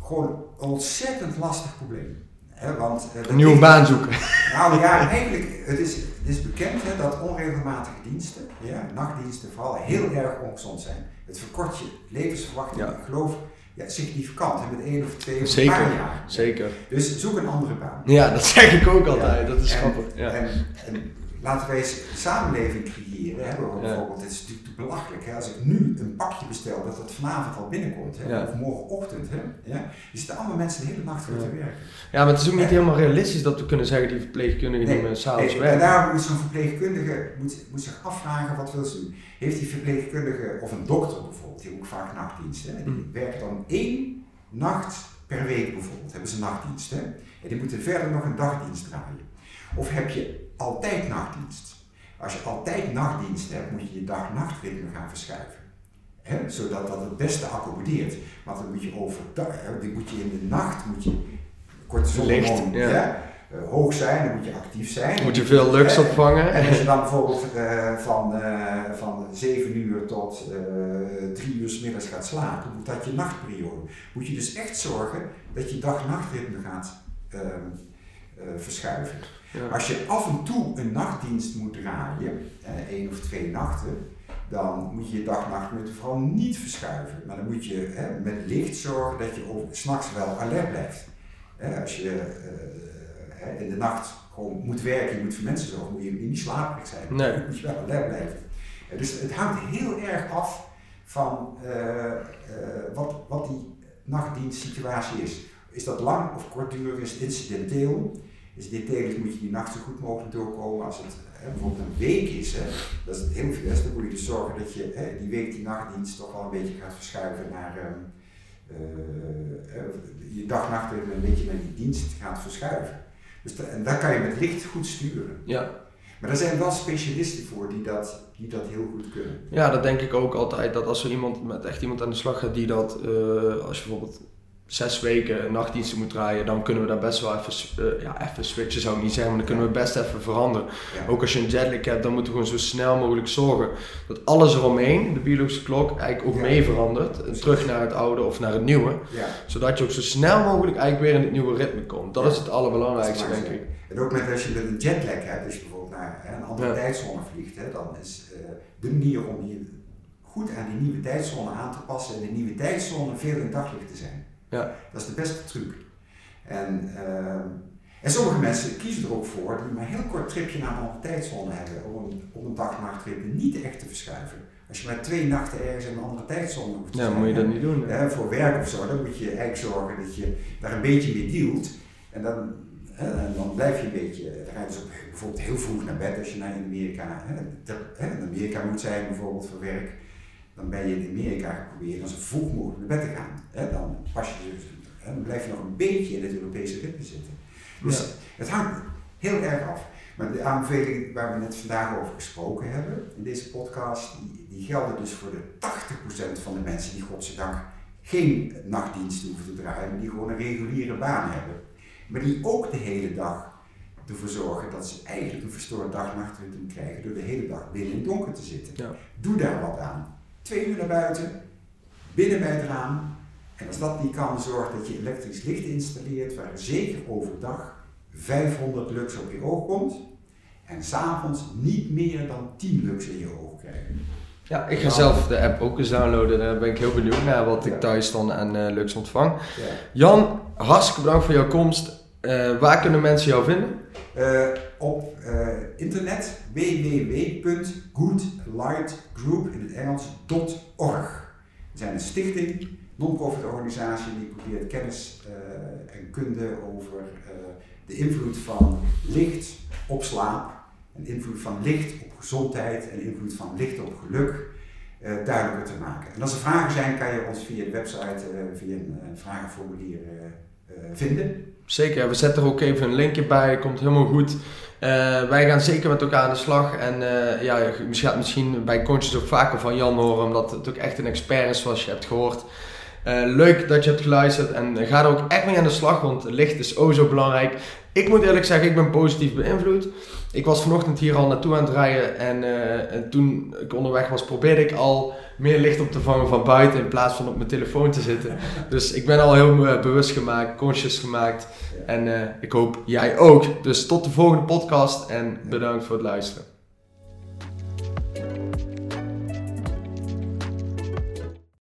gewoon ontzettend lastig probleem. Hè, want, uh, een nieuwe baan zoeken. [laughs] Nou ja, eigenlijk, het is, het is bekend hè, dat onregelmatige diensten, ja, nachtdiensten vooral, heel erg ongezond zijn. Het verkort je levensverwachting, ik geloof, ja, significant, hè, met één of twee of zeker, een paar jaar. Zeker. Dus zoek een andere baan. Ja, dat zeg ik ook altijd, dat is grappig. Ja. En, en, laten wij eens een samenleving creëren. Hè? Bijvoorbeeld, het is natuurlijk belachelijk. Hè? Als ik nu een pakje bestel, dat dat vanavond al binnenkomt. Hè? Of morgenochtend. Hè? Ja? Er zitten allemaal mensen de hele nacht voor te werken. Ja, maar het is ook niet helemaal realistisch dat we kunnen zeggen die verpleegkundige nee, die s'avonds nee, werken. En daar moet zo'n verpleegkundige moet, moet zich afvragen wat wil ze doen. Heeft die verpleegkundige, of een dokter bijvoorbeeld, die ook vaak nachtdienst. Hè? Die mm. werken dan één nacht per week bijvoorbeeld, hebben ze nachtdienst. Hè? En die moeten verder nog een dagdienst draaien. Of heb je altijd nachtdienst? Als je altijd nachtdienst hebt, moet je je dag-nachtritme gaan verschuiven. He, zodat dat het beste accommodeert. Want dan moet je overdag, die moet je in de nacht, moet je cortisolhormoon ja. ja uh, hoog zijn, dan moet je actief zijn. Moet je veel lux opvangen. En als je dan bijvoorbeeld uh, van, uh, van 7 uur tot 3 uur s middags gaat slapen, moet dat je nachtperiode. Moet je dus echt zorgen dat je dag-nachtritme gaat ehm, verschuiven. Als je af en toe een nachtdienst moet draaien, eh, één of twee nachten, dan moet je je dag-nachtritme vooral niet verschuiven. Maar dan moet je hè, met licht zorgen dat je s'nachts wel alert blijft. als je uh, in de nacht gewoon moet werken, je moet voor mensen zorgen, moet je niet slaperig zijn. Nee. Dan moet je wel alert blijven. dus het hangt heel erg af van uh, wat, wat die nachtdienstsituatie is. Is dat lang of kortdurig? Is het incidenteel? Dus dit moet je die nacht zo goed mogelijk doorkomen. Als het hè, bijvoorbeeld een week is, hè, dat is het heel veel. Dan moet je dus zorgen dat je hè, die week die nachtdienst toch wel een beetje gaat verschuiven naar um, uh, je dag een beetje naar die dienst gaat verschuiven. Dus en daar kan je met licht goed sturen. Ja. Maar er zijn wel specialisten voor die dat, die dat heel goed kunnen. Ja, dat denk ik ook altijd. Dat als er iemand met echt iemand aan de slag gaat die dat, uh, als je bijvoorbeeld zes weken nachtdiensten moet draaien, dan kunnen we daar best wel even, uh, ja, even switchen, zou ik niet zeggen, maar dan kunnen we best even veranderen. Ook als je een jetlag hebt, dan moeten we gewoon zo snel mogelijk zorgen dat alles eromheen, de biologische klok, eigenlijk ook mee verandert. Terug naar het oude of naar het nieuwe. Zodat je ook zo snel mogelijk eigenlijk weer in het nieuwe ritme komt. Dat is het allerbelangrijkste, denk ik. En ook met als je een jetlag hebt, dus je bijvoorbeeld naar een andere tijdzone vliegt, hè, dan is uh, de manier om je goed aan die nieuwe tijdzone aan te passen en de nieuwe tijdzone veel in daglicht te zijn. Ja. Dat is de beste truc. En, uh, en sommige mensen kiezen er ook voor die maar een heel kort tripje naar een andere tijdzone hebben om een, om een dag-nachtritme niet echt te verschuiven. Als je maar twee nachten ergens in een andere tijdzone hoeft te ja, moet je dat niet doen. Hè, voor werk of zo, dan moet je eigenlijk zorgen dat je daar een beetje mee dealt. En dan, en dan blijf je een beetje, dan ga je dus bijvoorbeeld heel vroeg naar bed als je naar Amerika, hè, in Amerika moet zijn bijvoorbeeld voor werk dan ben je in Amerika geprobeerd om zo vroeg mogelijk naar bed te gaan. Hè, dan, pas je dus, dan blijf je nog een beetje in het Europese ritme zitten. Dus het hangt heel erg af. Maar de aanbevelingen waar we net vandaag over gesproken hebben in deze podcast, die, die gelden dus voor de 80% van de mensen die godzijdank geen nachtdienst hoeven te draaien, maar die gewoon een reguliere baan hebben. Maar die ook de hele dag ervoor zorgen dat ze eigenlijk een verstoord dag-nachtritme krijgen door de hele dag binnen in het donker te zitten. Ja. Doe daar wat aan twee uur naar buiten, binnen bij het raam. En als dat niet kan, zorg dat je elektrisch licht installeert, waar zeker overdag 500 lux op je oog komt. En s'avonds niet meer dan 10 lux in je oog krijgen. Ja, ik ga zelf de app ook eens downloaden. Daar ben ik heel benieuwd naar wat ik thuis dan aan uh, lux ontvang. Ja. Jan, hartstikke bedankt voor jouw komst. Uh, waar kunnen mensen jou vinden? Uh, op uh, internet www.goodlightgroup in het Engels.org. We zijn een stichting, non-profit organisatie die probeert kennis en kunde over de invloed van licht op slaap, en invloed van licht op gezondheid en invloed van licht op geluk duidelijker te maken. En als er vragen zijn, kan je ons via de website, via een vragenformulier vinden. Zeker, we zetten er ook even een linkje bij, komt helemaal goed. Uh, wij gaan zeker met elkaar aan de slag. En uh, ja, je gaat misschien bij coaches ook vaker van Jan horen, omdat het ook echt een expert is, zoals je hebt gehoord. leuk dat je hebt geluisterd en ga er ook echt mee aan de slag, want licht is oh zo belangrijk. Ik moet eerlijk zeggen, ik ben positief beïnvloed. Ik was vanochtend hier al naartoe aan het rijden en, en toen ik onderweg was, probeerde ik al meer licht op te vangen van buiten in plaats van op mijn telefoon te zitten. Dus ik ben al heel bewust gemaakt, conscious gemaakt. En ik hoop jij ook. Dus tot de volgende podcast en bedankt voor het luisteren.